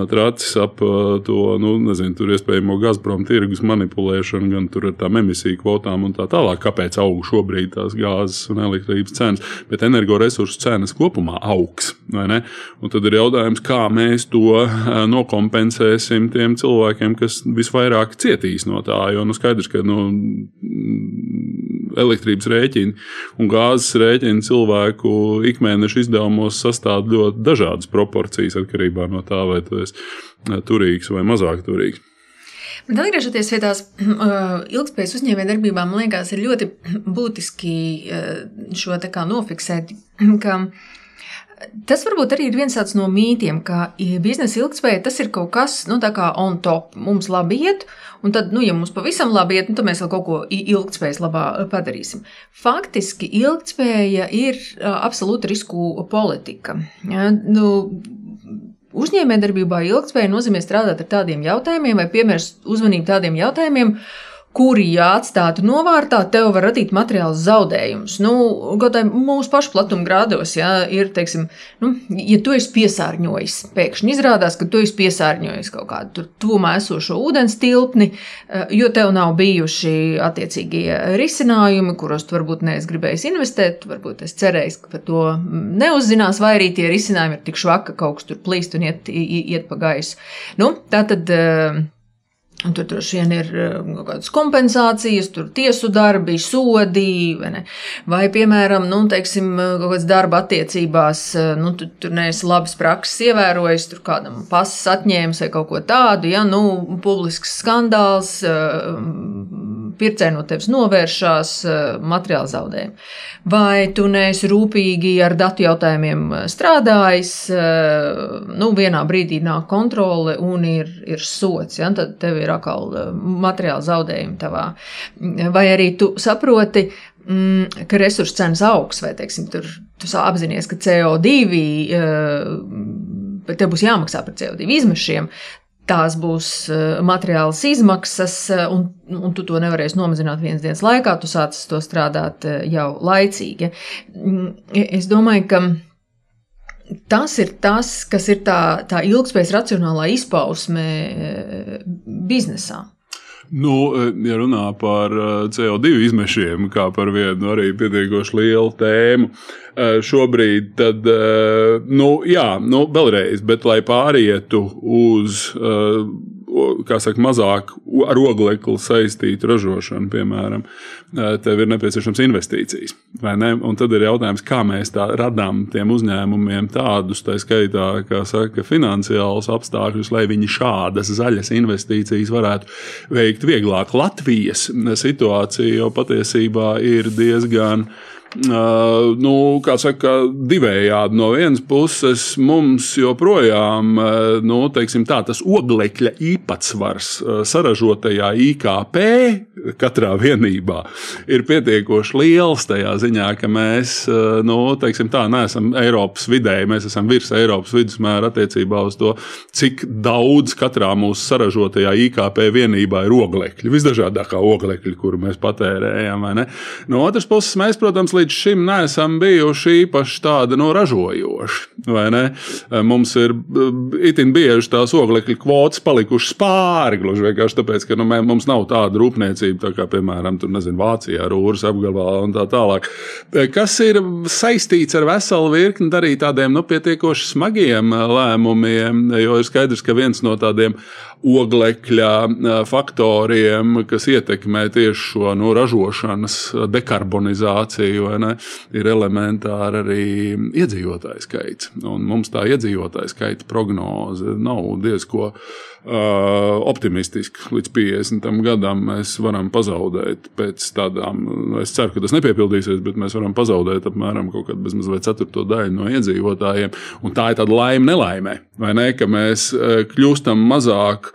tracis ap to, nu, nezinu, tur iespējamo Gazprom tirgus manipulēšanu, gan ar tām emisiju kvotām un tā tālāk. Kāpēc aug šobrīd tās gāzes un elektrības cenas, bet energoresursu cenas kopumā augs. Tad ir jautājums, kā mēs to nokompensēsim tiem cilvēkiem, kas visvairāk cietīs no tā. Jo nu, skaidrs, ka nu, elektrības rēķini un gāzes rēķini cilvēku ikmēneša izdevumos sastāv ļoti dažādas proporcijas atkarībā no tā, vai tu esi eh, turīgs vai mazāk turīgs. Bet atgriežoties pie tās uh, ilgspējas uzņēmējdarbībām, man liekas, ir ļoti būtiski uh, šo nofiksēt, ka Tas varbūt arī ir viens no mītiem, ka biznesa ilgspēja tas ir kaut kas nu, on top. Mums labi iet, un tad, nu, ja mums pavisam labi iet, nu, tad mēs vēl kaut ko ilgspējas labā padarīsim. Faktiski ilgspēja ir absolūta risku politika. Ja, nu, Uzņēmējdarbībā ilgspēja nozīmē strādāt ar tādiem jautājumiem vai pievērst uzmanību tādiem jautājumiem, kuri, ja atstātu novārtā, tev var radīt materiālus zaudējumus. Nu, Godai mūsu pašu platuma grādos, ja ir, teiksim, nu, ja tu esi piesārņojis, pēkšņi izrādās, ka tu esi piesārņojis kaut kādu tuvumā esošo ūdens tilpni, eh, jo tev nav bijuši attiecīgie risinājumi, kuros tu varbūt neesi gribējis investēt, varbūt es cerēju, ka par to neuzzinās, vai arī tie risinājumi ir tik švaki, ka kaut kas tur plīst un iet, iet pa gaisu. Nu, tā tad. Uh, Un tur droši vien ir eh, kaut kādas kompensācijas, tur tiesu darbi, sodi, vai, vai piemēram, nu, teiksim, kaut kādas darba attiecībās, eh, nu, tu, tur neesi labas prakses ievērojis, tur kādam pasas atņēmis vai kaut ko tādu, ja, nu, publisks skandāls, eh, pircēji no tevis novēršās, materiāla zaudējumi. Vai tu neesi rūpīgi ar datu jautājumiem strādājis, nu, vienā brīdī nāk kontrole un ir, ir sots, ja, tad tev ir atkal eh, materiāla zaudējumi tavā. Vai arī tu saproti, mm, ka resursu cenas augs, vai teiksim, tur, tu apzinājies, ka CO2, bet eh, tev būs jāmaksā par CO2 izmešiem. Tās būs eh, materiālas izmaksas, un, un tu to nevarēsi nomazināt vienas dienas laikā. Tu sāc to strādāt jau laicīgi. Mm, es domāju, ka tas ir tas, kas ir tā, tā ilgspējas racionālā izpausme eh, biznesā. Nu, eh, ja runā par eh, CO2 izmešiem, kā par vienu arī pietiekoši lielu tēmu, šobrīd, tad, nu, jā, nu, vēlreiz, bet lai pārietu uz saka, mazāk ar oglekli saistītu ražošanu, piemēram, tev ir nepieciešams investīcijas. Un tad ir jautājums, kā mēs tā radām tiem uzņēmumiem tādus, tā skaitā, kā saka, finansiālus apstākļus, lai viņi šādas zaļas investīcijas varētu veikt vieglāk. Latvijas situācija jau patiesībā ir diezgan nu, kā saka, divējādi. No vienas puses, mums joprojām uh, nu, tā, tas oglekļa īpatsvars uh, saražotajā IKP katrā vienībā ir pietiekoši liels tajā ziņā, ka mēs nu, tā, neesam Eiropas vidēji, mēs esam virs Eiropas vidusmēra attiecībā uz to, cik daudz katrā mūsu saražotajā IKP vienībā ir oglekļa. Visdažādākā oglekļa, kuru mēs patērējam. No otras puses, mēs, protams, līdz šim neesam bijuši īpaši tādi no ražojoši. Mums ir eh, itin bieži tās oglekļa kvotas palikušas pāri, gluži vienkārši tāpēc, ka nu, mums nav tāda rūpniecība, tā kā piemēram tur, nezinu, Vācijā, Rūras apgabalā un tā tālāk. Eh, kas ir saistīts ar veselu virkni arī tādiem nu, pietiekoši smagiem eh, lēmumiem, jo ir skaidrs, ka viens no tādiem oglekļa faktoriem, kas ietekmē tieši šo nu, ražošanas dekarbonizāciju, ne, ir elementāri arī iedzīvotāju skaits. Un mums tā iedzīvotāju skaita prognoze nav diezko optimistiska. Līdz 50. gadam mēs varam pazaudēt pēc tādām, es ceru, ka tas nepiepildīsies, bet mēs varam pazaudēt apmēram kaut kādu bezmazliet ceturto daļu no iedzīvotājiem. Un tā ir tāda laime nelaimē, vai ne? Ka mēs kļūstam mazāk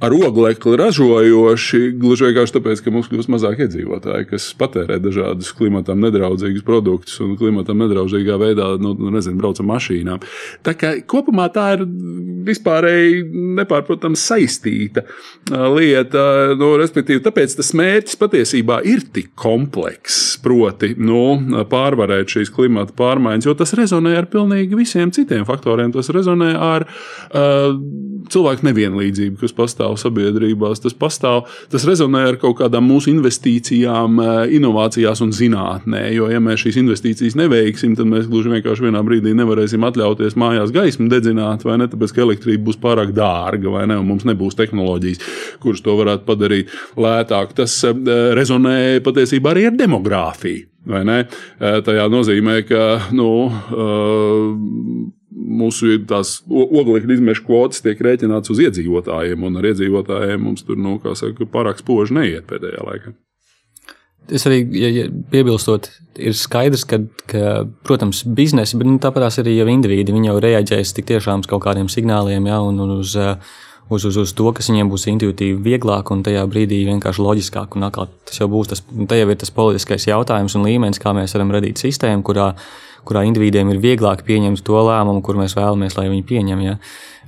ar oglekli ražojoši, gluži vienkārši tāpēc, ka mums kļūst mazāk iedzīvotāji, kas patērē dažādus klimatam nedraudzīgus produktus un klimatam nedraudzīgā veidā, nu, nu nezinu, brauc ar mašīnām. Tā kā kopumā tā ir vispārēji nepārprotams saistīta lieta, nu, respektīvi, tāpēc tas mērķis patiesībā ir tik komplekss, proti, nu, pārvarēt šīs klimata pārmaiņas, jo tas rezonē ar pilnīgi visiem citiem faktoriem. Tas rezonē ar uh, cilvēku nevienlīdzību, kas pastāv pastāv sabiedrībās, tas pastāv, tas rezonē ar kaut kādām mūsu investīcijām, eh, inovācijās un zinātnē. Jo, ja mēs šīs investīcijas neveiksim, tad mēs gluži vienkārši vienā brīdī nevarēsim atļauties mājās gaismu dedzināt, vai ne? Tāpēc, ka elektrība būs pārāk dārga, vai ne? Un mums nebūs tehnoloģijas, kuras to varētu padarīt lētāk. Tas eh, rezonē patiesībā arī ar demogrāfiju. Eh, tajā nozīmē, ka nu, mūsu tās oglekļa izmešu kvotas tiek rēķināts uz iedzīvotājiem, un ar iedzīvotājiem mums tur nu, saka, pārāk spoži neiet pēdējā laikā. Es arī ja, ja piebilstot, ir skaidrs, ka, ka protams, biznesa, bet nu, tāpat arī jau indivīdi jau reaģēs tik tiešām uz kaut kādiem signāliem, ja, un, un uz, uz, uz, uz to, kas viņiem būs intuitīvi vieglāk un tajā brīdī vienkārši loģiskāk. Un atkal, tas jau būs tas, jau ir tas politiskais jautājums un līmenis, kā mēs varam radīt sistēmu, kurā kurā individiem ir vieglāk pieņemt to lēmumu, kur mēs vēlamies, lai viņi pieņem. Ja?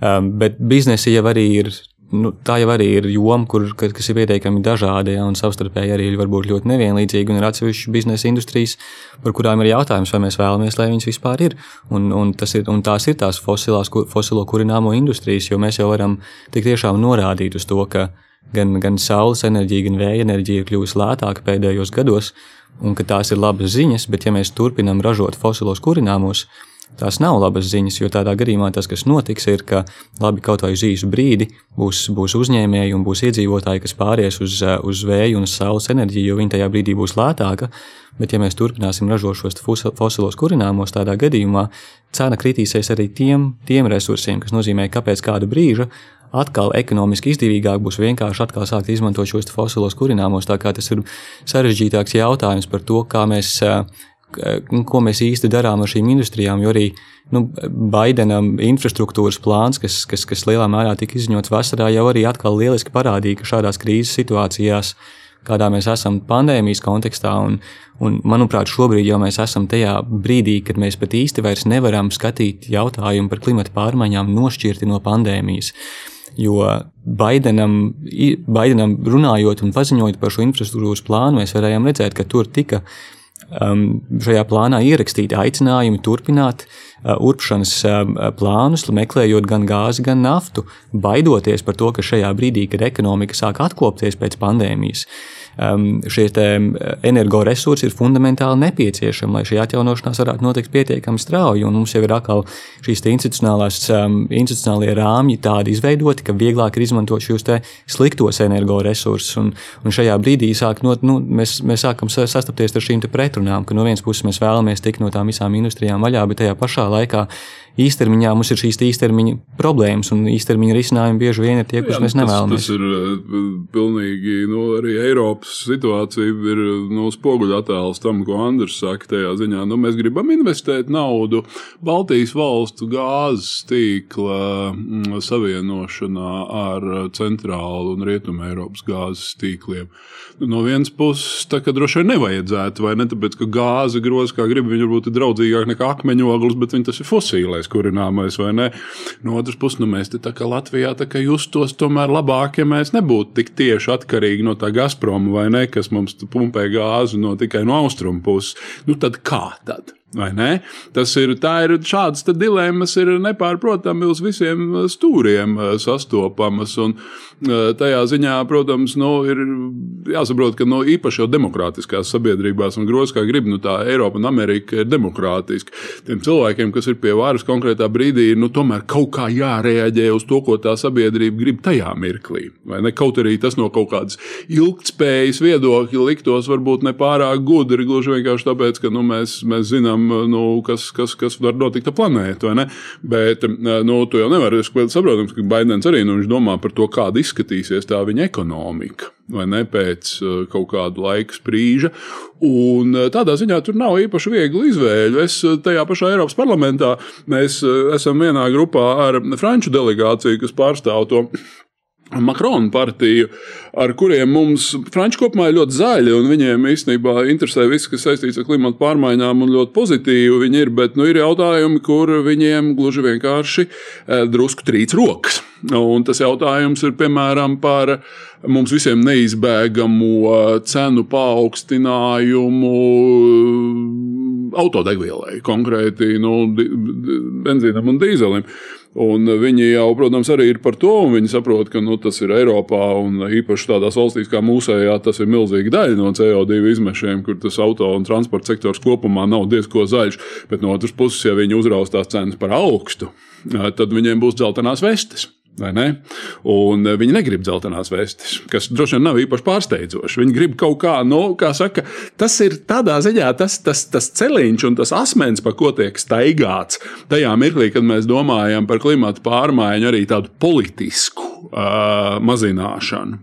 Um, bet biznesa jau arī ir. Nu, tā jau arī ir joma, kur, kas ir pietiekami dažāda ja, un savstarpēji arī var būt ļoti nevienlīdzīga. Ir atsevišķas biznesa industrijas, par kurām ir jautājums, vai mēs vēlamies, lai viņas vispār ir. Un, un, ir, un tās ir tās fosilās, fosilo kurināmo industrijas, jo mēs jau varam tik tiešām norādīt uz to, ka gan, gan saules enerģija, gan vēja enerģija ir kļuvusi lētāka pēdējos gados un ka tās ir labas ziņas, bet ja mēs turpinām ražot fosilos kurināmos, tās nav labas ziņas, jo tādā gadījumā tas, kas notiks, ir, ka labi kaut vai uz īsu brīdi būs, būs uzņēmēji un būs iedzīvotāji, kas pāries uz, uz vēju un saules enerģiju, jo viņi tajā brīdī būs lētāka. Bet, ja mēs turpināsim ražot šos fosilos kurināmos, tādā gadījumā cena kritīsies arī tiem, tiem resursiem, kas nozīmē, ka pēc kāda brīža atkal ekonomiski izdevīgāk būs vienkārši atkal sākt izmantot šos fosilos kurināmos. Tā kā tas ir sarežģītāks jautājums par to, kā mēs, ko mēs īsti darām ar šīm industrijām, jo arī nu, Baidena infrastruktūras plāns, kas, kas, kas lielā mērā tika izziņots vasarā, jau arī atkal lieliski parādīja, ka šādās krīzes situācijās kādā mēs esam pandēmijas kontekstā. Un, un, manuprāt, šobrīd jau mēs esam tajā brīdī, kad mēs pat īsti vairs nevaram skatīt jautājumu par klimata pārmaiņām nošķirti no pandēmijas. Jo Baidenam, Baidenam runājot un paziņojot par šo infrastruktūras plānu, mēs varējām redzēt, ka tur tika um, šajā plānā ierakstīti aicinājumi turpināt uh, urpšanas uh, plānus, meklējot gan gāzi, gan naftu, baidoties par to, ka šajā brīdī, kad ekonomika sāk atkopties pēc pandēmijas, uh, um, šie energoresursi ir fundamentāli nepieciešami, lai šī atjaunošanās varētu notikt pietiekami strauji. Mums jau ir atkal šīs institucionālās, institucionālie rāmji tādi izveidoti, ka vieglāk ir izmantot šos sliktos energoresursus. Un, un šajā brīdī sāk not, nu, mēs, mēs sākam sastapties ar šīm pretrunām, ka no vienas puses mēs vēlamies tikt no tām visām industrijām vaļā, bet tajā pašā laikā īstermiņā mums ir šīs īstermiņa problēmas, un īstermiņa risinājumi bieži vien ir tie, kurus mēs nevēlamies. Tas, tas ir eh, pilnīgi nu, arī Eiropas situācija, ir nu, spoguļattēls tam, ko Andris saka. Tajā ziņā nu, mēs gribam investēt naudu Baltijas valstu gāzes tīkla mm, savienošanā ar centrālu un rietumu Eiropas gāzes tīkliem. No vienas puses, tā kā droši vien nevajadzētu, vai ne? Tāpēc, ka gāze groza, kā grib, viņa varbūt ir draudzīgāka nekā akmeņoglis, bet viņa tas ir fosilais galvenais kurināmais, vai ne? No otras puses, nu, mēs te tā kā Latvijā tā kā justos tomēr labāk, ja mēs nebūtu tik tieši atkarīgi no tā Gazproma, vai ne, kas mums pumpē gāzi no tikai no austrumu puses. Nu, tad kā tad? Tas ir, ir šādas dilemmas, ir nepārprotami uz visiem stūriem sastopamas. Un tajā ziņā, protams, nu, ir jāsaprot, ka nu, īpaši jau demokrātiskās sabiedrībās, un grozs kā grib, nu, tā Eiropa un Amerika ir demokrātiski. Tiem cilvēkiem, kas ir pie varas konkrētā brīdī, ir nu, tomēr kaut kā jārēģē uz to, ko tā sabiedrība grib tajā mirklī. Kaut arī tas no kaut kādas ilgspējas viedokļa liktos varbūt nepārāk gudri, gluži vienkārši tāpēc, ka nu, mēs, mēs zinām, nu, kas, kas, kas var notikt ar planētu. Bet nu, tu jau nevari saprast, ka Baidens arī nu, domā par to, kāda izskatīsies tā viņa ekonomika. Vai ne pēc kaut kāda laika sprīža. Un tādā ziņā tur nav īpaši viegli izvēle. Es tajā pašā Eiropas parlamentā mēs esam vienā grupā ar franču delegāciju, kas pārstāv to Makrona partiju, ar kuriem mums franči kopumā ir ļoti zaļi, un viņiem īstenībā interesē viss, kas saistīts ar klimatu pārmaiņām, un ļoti pozitīvi viņi ir. Bet nu, ir jautājumi, kur viņiem gluži vienkārši eh, drusku trīc rokas. Un tas jautājums ir piemēram par mums visiem neizbēgamo cenu paaugstinājumu autodegvielai, konkrēti nu, benzīnam un dīzelim. Un viņi jau, protams, arī ir par to, viņi saprot, ka nu, tas ir Eiropā un īpaši tādās valstīs kā mūsējā, tas ir milzīga daļa no CO2 izmešiem, kur tas auto un transporta sektors kopumā nav diezko zaļš. Bet no otras puses, ja viņi uzraustās cenas par augstu, tad viņiem būs dzeltenās vestes. Un eh, viņi negrib dzeltenās vestes, kas droši vien nav īpaši pārsteidzoši. Viņi grib kaut kā, nu, kā saka, tas ir tādā ziņā tas, tas, tas celiņš un tas asmens, pa ko tiek staigāts tajā mirklī, kad mēs domājam par klimatu pārmaiņu, arī tādu politisku uh, mazināšanu.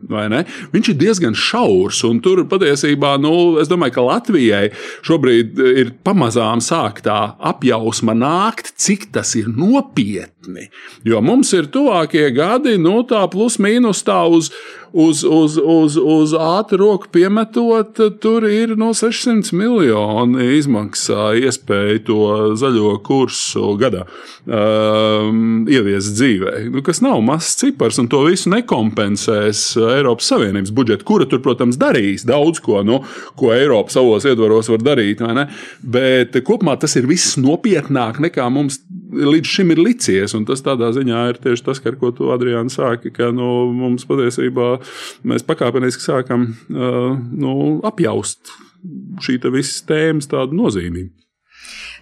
Viņš ir diezgan šaurs, un tur patiesībā, nu, es domāju, ka Latvijai šobrīd ir pamazām sāktā apjausma nākt, cik tas ir nopietni. Jo mums ir tuvākie gadi, nu, tā plus mīnus tā uz uz, uz, uz, uz ātru roku piemetot, tur ir no 600 miljoni izmaksā iespēja to zaļo kursu gadā um, ieviest dzīvē. Nu, kas nav mazs cipars, un to visu nekompensēs Eiropas Savienības budžets, kura tur, protams, darīs daudz ko, nu, ko Eiropa savos ietvaros var darīt. Bet kopumā tas ir viss nopietnāk nekā mums līdz šim ir licies. Tas tādā ziņā ir tieši tas, ar ko tu, Adriāna, sāki, ka nu, mums patiesībā mēs pakāpeniski sākam uh, nu, apjaust šī visas tēmas tādu nozīmību.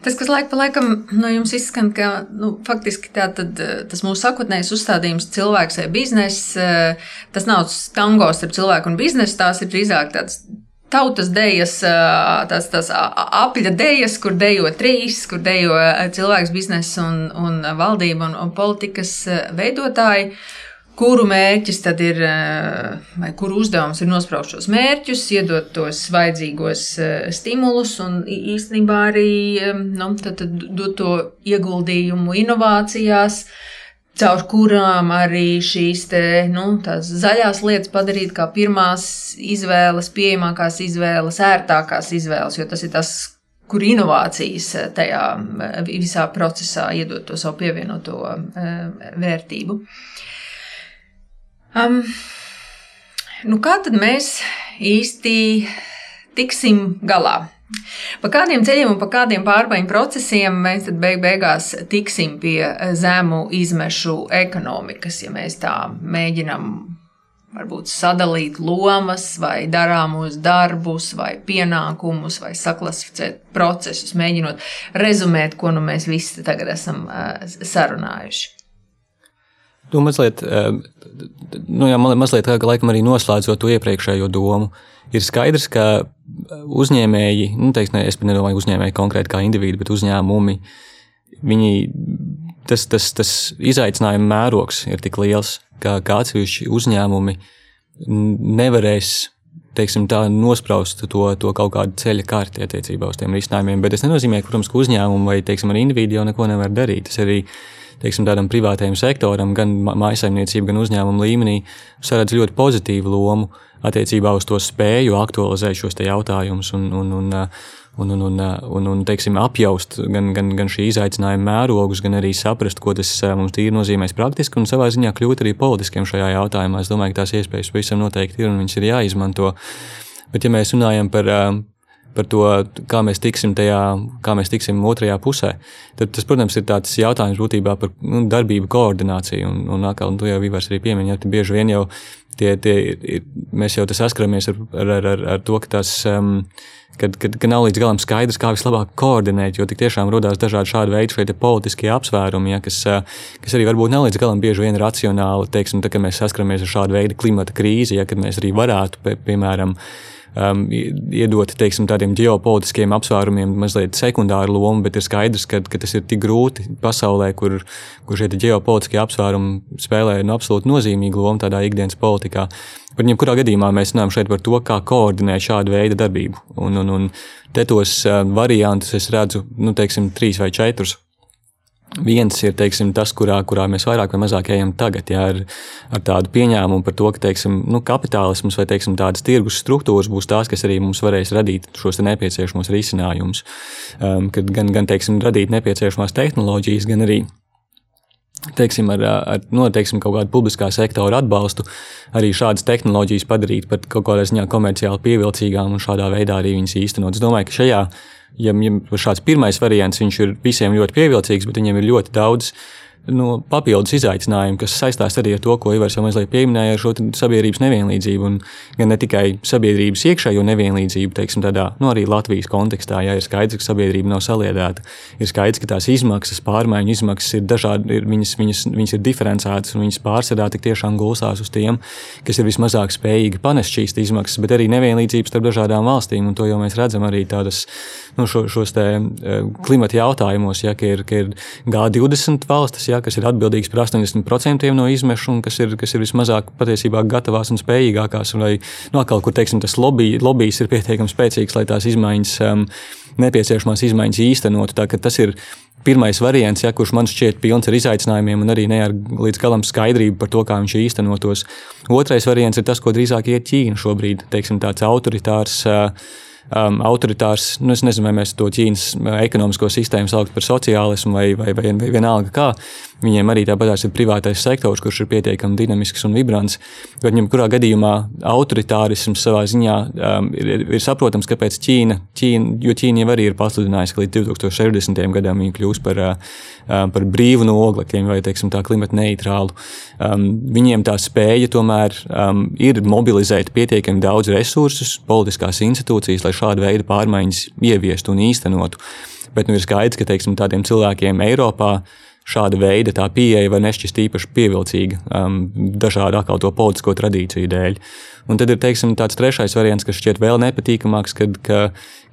Tas, kas laika pa laikam no jums izskan, ka nu, faktiski tā, tad, tas mūsu sākotnējais uzstādījums, cilvēks vai biznesa, tas nav tango starp cilvēku un biznesu, tās ir drīzāk tāds tautas dejas, tās, tās apļa dejas, kur dejo trīs, kur dejo cilvēks, biznesa un, un valdība un, un politikas veidotāji kuru mērķis tad ir, vai kuru uzdevums ir nospraust šos mērķus, iedot tos vajadzīgos stimulus un īstenībā arī nu, tad, tad dot to ieguldījumu inovācijās. Caur kurām arī šīs te, nu, zaļās lietas padarīt par pirmās izvēles, pieejamākās izvēles, ērtākās izvēles, jo tas ir tas, kur inovācijas tajā visā procesā iedod to savu pievienoto vērtību. Uh, Um, nu kā tad mēs īsti tiksim galā? Pa kādiem ceļiem un pa kādiem pārmaiņu procesiem mēs tad beig beigās tiksim pie zemu izmešu ekonomikas, ja mēs tā mēģinām varbūt sadalīt lomas, vai darāmos darbus, vai pienākumus, vai saklasificēt procesus, mēģinot rezumēt, ko nu mēs visi tagad esam uh, sarunājuši. Nu, mazliet, eh, nu, jā, mazliet tā, laikam arī noslēdzot to iepriekšējo domu, ir skaidrs, ka uzņēmēji, nu, teiks, ne, es nedomāju uzņēmēji konkrēti kā individi, bet uzņēmumi, viņi, tas, tas, tas izaicinājuma mērogs ir tik liels, ka, atsevišķi uzņēmumi nevarēs teiksim, tā, nospraust to, to kaut kādu ceļa kārti attiecībā uz tiem risinājumiem. Bet tas nenozīmē, protams, ka uzņēmumi vai teiksim, individi jau neko nevar darīt. Tas arī teiksim, tādam privātajam sektoram, gan mājasemniecību, gan uzņēmumu līmenī, saredz ļoti pozitīvu lomu attiecībā uz to spēju aktualizēt šos jautājumus un, un, un, un, un, un, un, un teiksim, apjaust gan, gan, gan šī izaicinājuma mērogus, gan arī saprast, ko tas mums tīri nozīmēs praktiski un savā ziņā kļūt arī politiskiem šajā jautājumā. Es domāju, ka tās iespējas visam noteikti ir un viņas ir jāizmanto. Bet, ja mēs runājam par par to, kā mēs tiksim tajā, kā mēs tiksim otrajā pusē. Tad tas, protams, ir tāds jautājums būtībā par nu, darbību koordināciju. Un, un, un tu jau Ivars arī piemiņā, ka bieži vien jau tie, tie ir, mēs jau saskaramies ar, ar, ar, ar to, ka tas. Um, Kad, kad, kad nav līdz galam skaidrs, kā vislabāk koordinēt, jo tik tiešām radās dažādi šādi veidi, šie politiskie apsvērumi, ja, kas, kas arī varbūt nav līdz galam bieži vien racionāli. Teiksim, tā, kad mēs saskaramies ar šādu veidu klimata krīzi, ja, kad mēs arī varētu, pie, piemēram, uh, um, iedot teiksim, tādiem ģeopolitiskiem apsvērumiem mazliet sekundāru lomu, bet ir skaidrs, ka, ka tas ir tik grūti pasaulē, kur, kur šie ģeopolitiskie apsvērumi spēlē no absolūti nozīmīgu lomu tādā ikdienas politikā. Par jebkurā gadījumā mēs runājam šeit par to, kā koordinēt šādu veidu darbību. Un, un, un te tos uh, variantus es redzu, nu, teiksim, trīs vai četrus. Viens ir teiksim, tas, kurā, kurā mēs vairāk vai mazāk ejam tagad, jā, ar, ar tādu pieņēmumu par to, ka teiksim, nu, kapitālisms vai teiksim, tādas tirgus struktūras būs tās, kas arī mums varēs radīt šos nepieciešamos risinājumus. Um, kad gan, gan teiksim, radīt nepieciešamās tehnoloģijas, gan arī teiksim, ar, ar noteiksim, kaut kādu publiskā sektora atbalstu, arī šādas tehnoloģijas padarīt par kaut kādā ziņā komerciāli pievilcīgām un šādā veidā arī viņas īstenot. Es domāju, ka šajā ja, ja šāds pirmais variants ir visiem ļoti pievilcīgs, bet viņiem ir ļoti daudz nu, papildus izaicinājumu, kas saistās arī ar to, ko Ivars jau mazliet pieminēja, ar šo sabiedrības nevienlīdzību. Un gan ne tikai sabiedrības iekšējo nevienlīdzību, teiksim, tādā nu, arī Latvijas kontekstā, ja ir skaidrs, ka sabiedrība nav saliedēta, ir skaidrs, ka tās izmaksas, pārmaiņu izmaksas ir dažādi, ir, viņas, viņas, viņas ir diferencētas un viņas pārsvarā tik tiešām gulstās uz tiem, kas ir vismazāk spējīgi panest šīs izmaksas, bet arī nevienlīdzības starp dažādām valstīm. Un to jau mēs redzam arī tādas nu, šo, šos te, klimata jautājumos, ja, ka ir, ka ir G20 valstis, ja, kas ir atbildīgas par 80% no izmešu un kas ir, kas ir vismazāk patiesībā gatavās un spējīgākās. Vai nu, atkal, kur teiksim, tas lobby, lobbyis ir pietiekami spēcīgs, lai tās izmaiņas, um, nepieciešamās izmaiņas īstenotu. Tas ir pirmais variants, ja, kurš man šķiet pilns ar izaicinājumiem un arī ne ar līdz galam skaidrību par to, kā viņš īstenotos. Otrais variants ir tas, ko drīzāk iet Ķīna šobrīd, teiksim, tāds autoritārs. Uh, um, autoritārs, nu, es nezinu, vai mēs to Ķīnas uh, ekonomisko sistēmu saucam par sociālismu vai, vai, vai, vai vienalga kā. Viņiem arī tāpat ir privātais sektors, kurš ir pietiekami dinamisks un vibrants. Bet, jebkurā gadījumā, autoritārisms savā ziņā um, ir, ir saprotams, kāpēc Ķīna, Ķīna, jo Ķīna jau arī ir pasludinājusi, ka līdz 2060. gadam viņa kļūs par, uh, um, par brīvu no oglekļiem vai teiksim, klimata neitrālu. Um, viņiem tā spēja tomēr um, ir mobilizēt pietiekami daudz resursus, politiskās institūcijas, lai šādu veidu pārmaiņas ieviestu un īstenotu. Bet nu, ir skaidrs, ka teiksim, tādiem cilvēkiem Eiropā šāda veida tā pieeja var nešķist īpaši pievilcīga um, dažādu atkal to politisko tradīciju dēļ. Un tad ir teiksim, tāds trešais variants, kas šķiet vēl nepatīkamāks, kad, ka,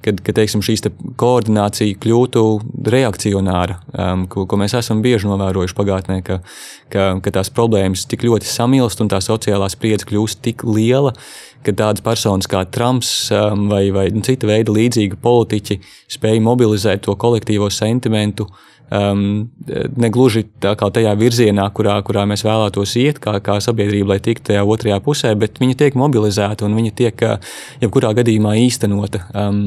kad, kad teiksim, šīs te koordinācija kļūtu reakcionāra, um, ko, ko mēs esam bieži novērojuši pagātnē, ka, ka, ka tās problēmas tik ļoti samilst un tā sociālā spriedze kļūst tik liela, ka tādas personas kā Trumps um, vai, vai cita veida līdzīgi politiķi spēj mobilizēt to kolektīvo sentimentu um, negluži tā kā tajā virzienā, kurā, kurā mēs vēlētos iet, kā, kā sabiedrība, lai tiktu tajā otrajā pusē, bet viņa tiek mobilizēta un viņa tiek jebkurā gadījumā īstenota. Um,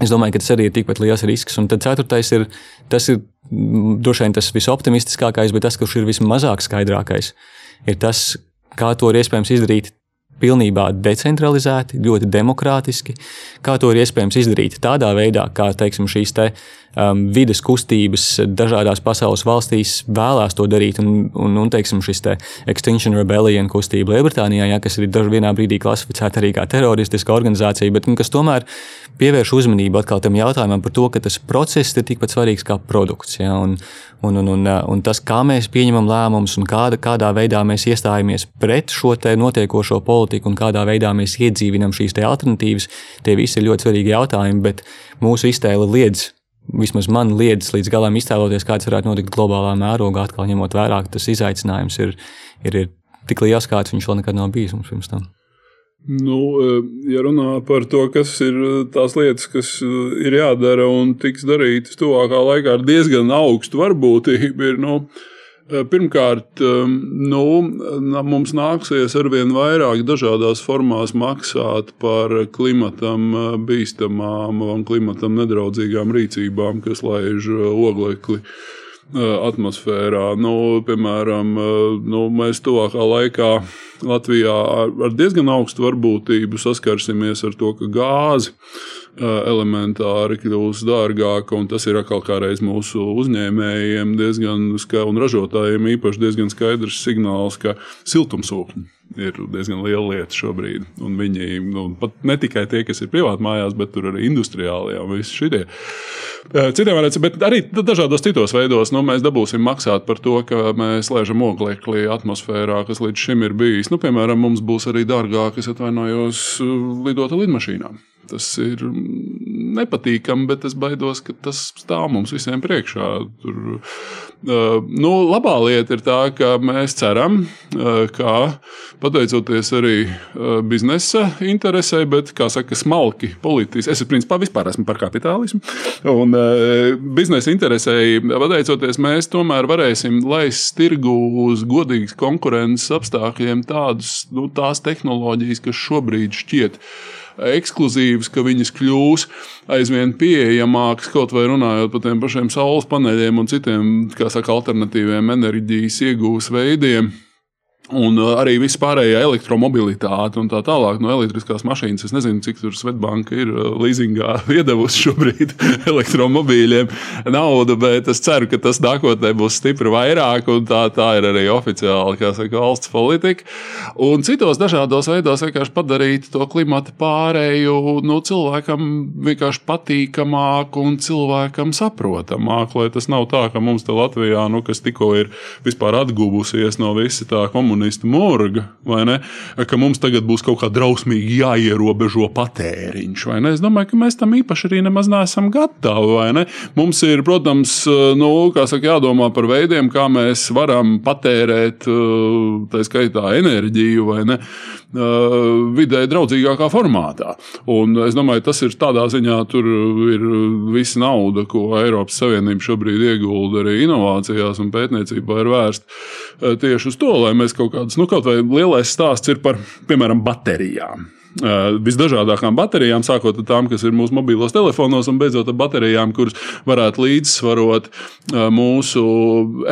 Es domāju, ka tas arī ir tikpat liels risks. Un tad ceturtais ir tas, ir droši vien tas visoptimistiskākais, bet tas, kurš ir vismazāk skaidrākais, ir tas, kā to ir iespējams izdarīt pilnībā decentralizēti, ļoti demokrātiski, kā to ir iespējams izdarīt tādā veidā, kā teiksim, šīs te, um, vides kustības dažādās pasaules valstīs vēlās to darīt. Un, un, un teiksim, šis te Extinction Rebellion kustība Lielbritānijā, ja, kas ir vienā brīdī klasificēta arī kā teroristiska organizācija, bet nu, kas tomēr pievērš uzmanību atkal tam jautājumam par to, ka tas process ir tikpat svarīgs kā produkts. Ja, un, un, un, un, un tas, kā mēs pieņemam lēmumus un kāda, kādā veidā mēs iestājamies pret šo notiekošo politiku un kādā veidā mēs iedzīvinām šīs alternatīvas, tie visi ir ļoti svarīgi jautājumi, bet mūsu iztēle liedz vismaz man liedz līdz galam iztēloties, kāds varētu notikt globālā mērogā, atkal ņemot vērā, ka tas izaicinājums ir, ir, ir tik liels, kāds viņš vēl nekad nav bijis mums pirms tam. Nu, eh, ja runā par to, kas ir tās lietas, kas eh, ir jādara un tiks darītas tuvākā laikā ar diezgan augstu varbūtību, ir nu, pirmkārt, nu, mums nāksies arvien vairāk dažādās formās maksāt par klimatam bīstamām un klimatam nedraudzīgām rīcībām, kas laiž oglekli atmosfērā. Nu, piemēram, nu, mēs tuvākā laikā Latvijā ar diezgan augstu varbūtību saskarsimies ar to, ka gāzi elementāri kļūs dārgāka, un tas ir atkal kādreiz mūsu uzņēmējiem diezgan, un ražotājiem īpaši diezgan skaidrs signāls, ka siltumsūkņi ir diezgan liela lieta šobrīd. Un viņi nu, pat ne tikai tie, kas ir privāti mājās, bet arī industriālajā un visi šie. Citiem vārdiem, bet arī dažādos citos veidos nu, mēs dabūsim maksāt par to, ka mēs lēžam oglekli atmosfērā, kas līdz šim ir bijis. Nu, piemēram, mums būs arī dārgāk, es atvainojos, lidot ar lidmašīnām. Tas ir nepatīkami, bet es baidos, ka tas stāv mums visiem priekšā. Tur, uh, nu, labā lieta ir tā, ka mēs ceram, uh, ka pateicoties arī uh, biznesa interesē, bet, kā saka, smalki politiski, es principā vispār esmu par kapitālismu, un biznesa interesēji, pateicoties, mēs tomēr varēsim laist tirgu uz godīgas konkurences apstākļiem tādus, nu, tās tehnoloģijas, kas šobrīd šķiet ekskluzīvas, ka viņas kļūs aizvien pieejamākas, kaut vai runājot par tiem pašiem saules paneļiem un citiem, saka, alternatīviem enerģijas iegūs veidiem. Un uh, arī viss pārējā elektromobilitāte un tā tālāk no elektriskās mašīnas. Es nezinu, cik tur Svetbanka ir uh, leasingā iedavusi šobrīd elektromobīļiem naudu, bet es ceru, ka tas nākotnē būs stipri vairāk. Tā, tā ir arī oficiāli saka, valsts politika. Un citos dažādos veidos vienkārši padarīt to klimata pārēju nu, cilvēkam vienkārši patīkamāku un cilvēkam saprotamāku. Lai tas nav tā, ka mums te Latvijā, nu, kas tikko ir vispār atguvusies no visa tā komunikācija komunistu morga? Ka mums tagad būs kaut kā drausmīgi jāierobežo patēriņš? Es domāju, ka mēs tam īpaši arī nemaz neesam gatavi? Mums ir, protams, nu, saka, jādomā par veidiem, kā mēs varam patērēt, tā skaitā, enerģiju, vai ne? Vidē draudzīgākā formātā. Un es domāju, tas ir tādā ziņā, tur ir visa nauda, ko Eiropas Savienība šobrīd iegulda arī inovācijās un pētniecībā, ir vērsta tieši uz to, lai mēs kaut kādas, nu, kaut vai lielais stāsts ir par, piemēram, baterijām. Uh, visdažādākām baterijām, sākot ar tām, kas ir mūsu mobilos telefonos, un beidzot ar baterijām, kuras varētu līdzsvarot uh, mūsu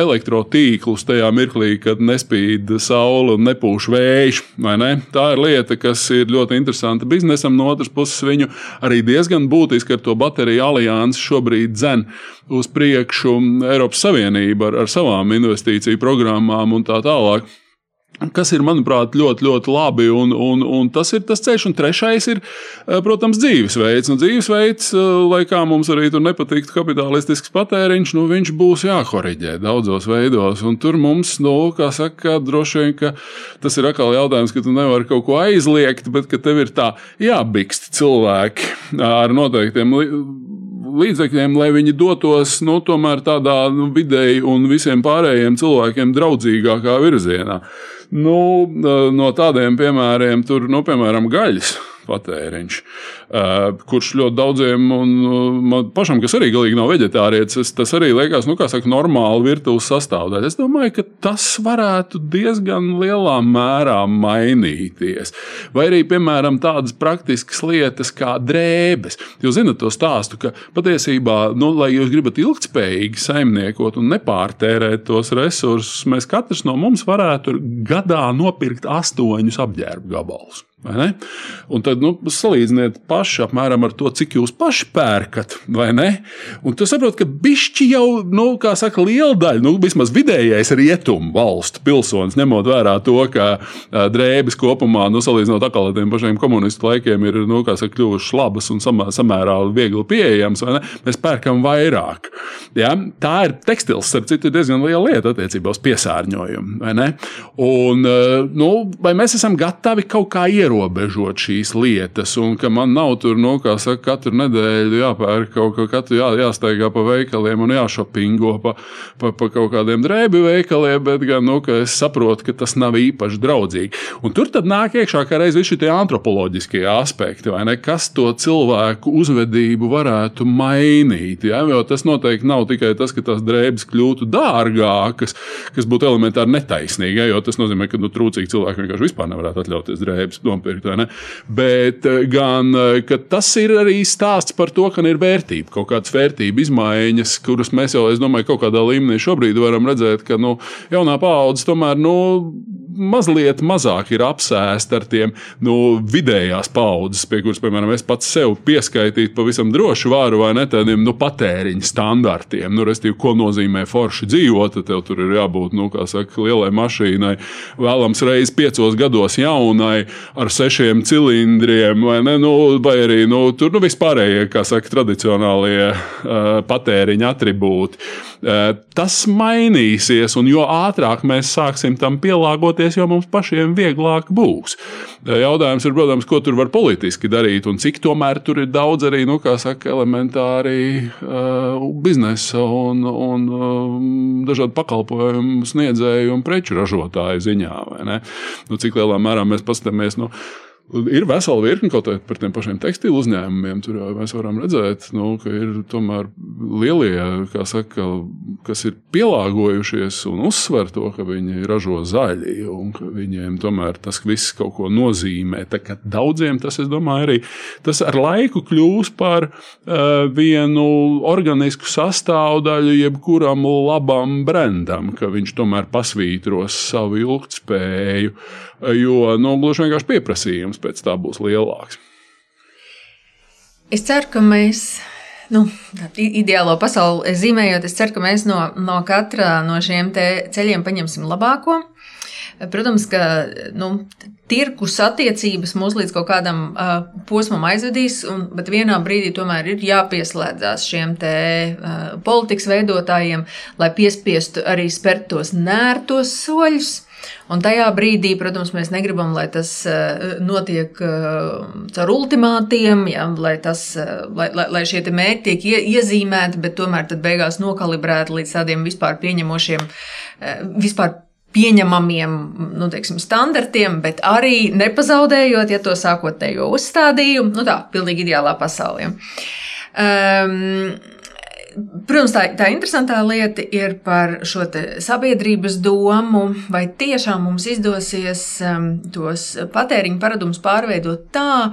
elektrotīklus tajā mirklī, kad nespīd saule un nepūš vējš. Ne? Tā ir lieta, kas ir ļoti interesanta biznesam. No otras puses, viņu arī diezgan būtiski ar to bateriju aliansi šobrīd dzen uz priekšu Eiropas Savienība ar, ar savām investīciju programmām un tā tālāk. Kas ir, manuprāt, ļoti, ļoti labi. Un, un, un tas ir tas ceļš. Un trešais ir, eh, protams, dzīvesveids. Un dzīvesveids, eh, lai kā mums arī tur nepatiktu kapitalistisks patēriņš, nu, viņš būs jākoriģē daudzos veidos. Un tur mums, nu, kā saka, droši vien, tas ir atkal jautājums, ka tu nevari kaut ko aizliegt, bet ka tev ir tā jābikst cilvēki ar noteiktiem līdzekļiem, lai viņi dotos nu, tādā nu, vidēji un visiem pārējiem cilvēkiem draudzīgākā virzienā. Nu, no tādiem piemēriem, tur, nu, piemēram, gaļas patēriņš, kurš ļoti daudziem, un man pašam, kas arī galīgi nav vegetārietis, tas arī liekas, nu, kā saka, normāli virtuves sastāvdaļa. Es domāju, ka tas varētu diezgan lielā mērā mainīties. Vai arī, piemēram, tādas praktiskas lietas kā drēbes. Jūs zinat to stāstu, ka patiesībā, nu, lai jūs gribat ilgspējīgi saimniekot un nepārtērēt tos resursus, mēs katrs no mums varētu gadā nopirkt astoņus apģērbu gabalus. Un tad nu, salīdziniet paši apmēram ar to, cik jūs paši pērkat? Un tu saproti, ka bišķi jau, nu, kā saka, liela daļa, nu, vismaz vidējais rietumu valstu pilsonis, ņemot vērā to, ka drēbes kopumā, nu, salīdzinot ar tiem pašiem komunistu laikiem, ir, nu, kā saka, kļuvušas labas un samā, samērā viegli pieejamas? Mēs pērkam vairāk. Ja? Tā ir tekstils, starp citu, diezgan liela lieta attiecībā uz piesārņojumu, vai? Un, nu, vai mēs esam gatavi kaut kā ierobežot? Ierobežot šīs lietas, un ka man nav tur, nu, kā saka, katru nedēļu jāpērk kaut kā, katru jā, jāsteigā pa veikaliem un jāšopingo pa, pa, pa kaut kādiem drēbju veikaliem, bet gan, nu, ka es saprotu, ka tas nav īpaši draudzīgi. Un tur tad nāk iekšā kā reiz visi šie antropoloģiskie aspekti, vai ne, kas to cilvēku uzvedību varētu mainīt. Ja? Jo tas noteikti nav tikai tas, ka tās drēbes kļūtu dārgākas, kas būtu elementāri netaisnīgi, ja? jo tas nozīmē, ka nu, trūcīgi cilvēki vienkārši vispār nevarētu atļauties drēbes nopirkt. Bet eh, gan eh, tas ir arī stāsts par to, ka ir vērtība, kaut kādas vērtību izmaiņas, kuras mēs jau, es domāju, kaut kādā līmenī šobrīd varam redzēt, ka nu, jaunā paudze tomēr nu, mazliet mazāk ir apsēsta ar tiem nu, vidējās paudzes, pie kuras, piemēram, es pats sev pieskaitītu pavisam drošu vāru vai ne tādiem nu, patēriņa standartiem. Nu, restīvi, ko nozīmē forši dzīvot, tad tev tur ir jābūt nu, saka, lielai mašīnai, vēlams reizes piecos gados jaunai, ar sešiem cilindriem, vai, ne, nu, vai arī nu, tur nu, vispārējie, kā saka, tradicionālie uh, patēriņa attribūti. Uh, tas mainīsies, un jo ātrāk mēs sāksim tam pielāgoties, jo mums pašiem vieglāk būs. Uh, jautājums ir, protams, ko tur var politiski darīt, un cik tomēr tur ir daudz arī, nu, kā saka, elementāri uh, biznesa un, un uh, dažādu pakalpojumu sniedzēju un preču ražotāju ziņā. Nu, cik lielā mērā mēs paskatāmies. Nu, Ir vesela virkne kaut kāda par tiem pašiem tekstilu uzņēmumiem. Tur jau mēs varam redzēt, nu, ka ir tomēr lielie, saka, kas ir pielāgojušies un uzsver to, ka viņi ražo zaļi un ka viņiem tomēr tas viss kaut ko nozīmē. Daudziem tas, es domāju, arī tas ar laiku kļūs par uh, vienu organisku sastāvdaļu jebkuram labam brendam, ka viņš tomēr pasvītros savu ilgspēju. Uh, jo nu, gluži vienkārši pieprasījums pēc tā būs lielāks. Es ceru, ka mēs. Nu, ideālo pasauli zīmējot, es ceru, ka mēs no, no katra no šiem ceļiem paņemsim labāko. Protams, ka nu, tirkus attiecības mūs līdz kaut kādam uh, posmam aizvedīs, un, bet vienā brīdī tomēr ir jāpieslēdzas šiem te, uh, politikas veidotājiem, lai piespiestu arī spērt tos nērtos soļus. Un tajā brīdī, protams, mēs negribam, lai tas eh, notiek eh, caur ultimātiem, ja, lai, tas, eh, lai, lai, lai šie mērķi tiek ie, iezīmēti, bet tomēr beigās nokalibrēti līdz tādiem vispār pieņemošiem, vispār pieņemamiem nu, teiksim, standartiem, bet arī nepazaudējot ja to sākotnējo uzstādījumu, nu tā, pilnīgi ideālā pasaulē. Um, Protams, tā, tā interesantā lieta ir par šo sabiedrības domu, vai tiešām mums izdosies um, tos patēriņa paradumus pārveidot tā,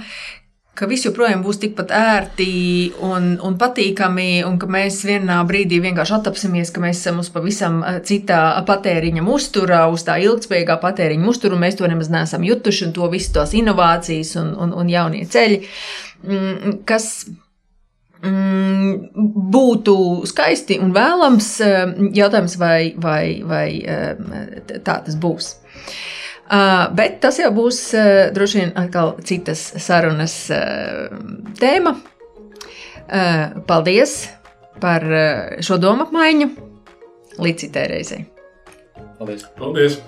ka viss joprojām būs tikpat ērti un, un patīkami, un ka mēs vienā brīdī vienkārši attapsimies, ka mēs esam uz pavisam uh, citā patēriņa uzturā, uz tā ilgspējīgā patēriņa uzturu, un mēs to nemaz neesam jutuši, un to visu tās inovācijas un, un, un jaunie ceļi, mm, kas būtu skaisti un vēlams. Eh, jautājums, vai, vai, vai eh, tā tas būs. Uh, bet tas jau būs uh, droši vien atkal citas sarunas tēma. Paldies par šo domu apmaiņu. Līdz citai reizei. Paldies! Paldies.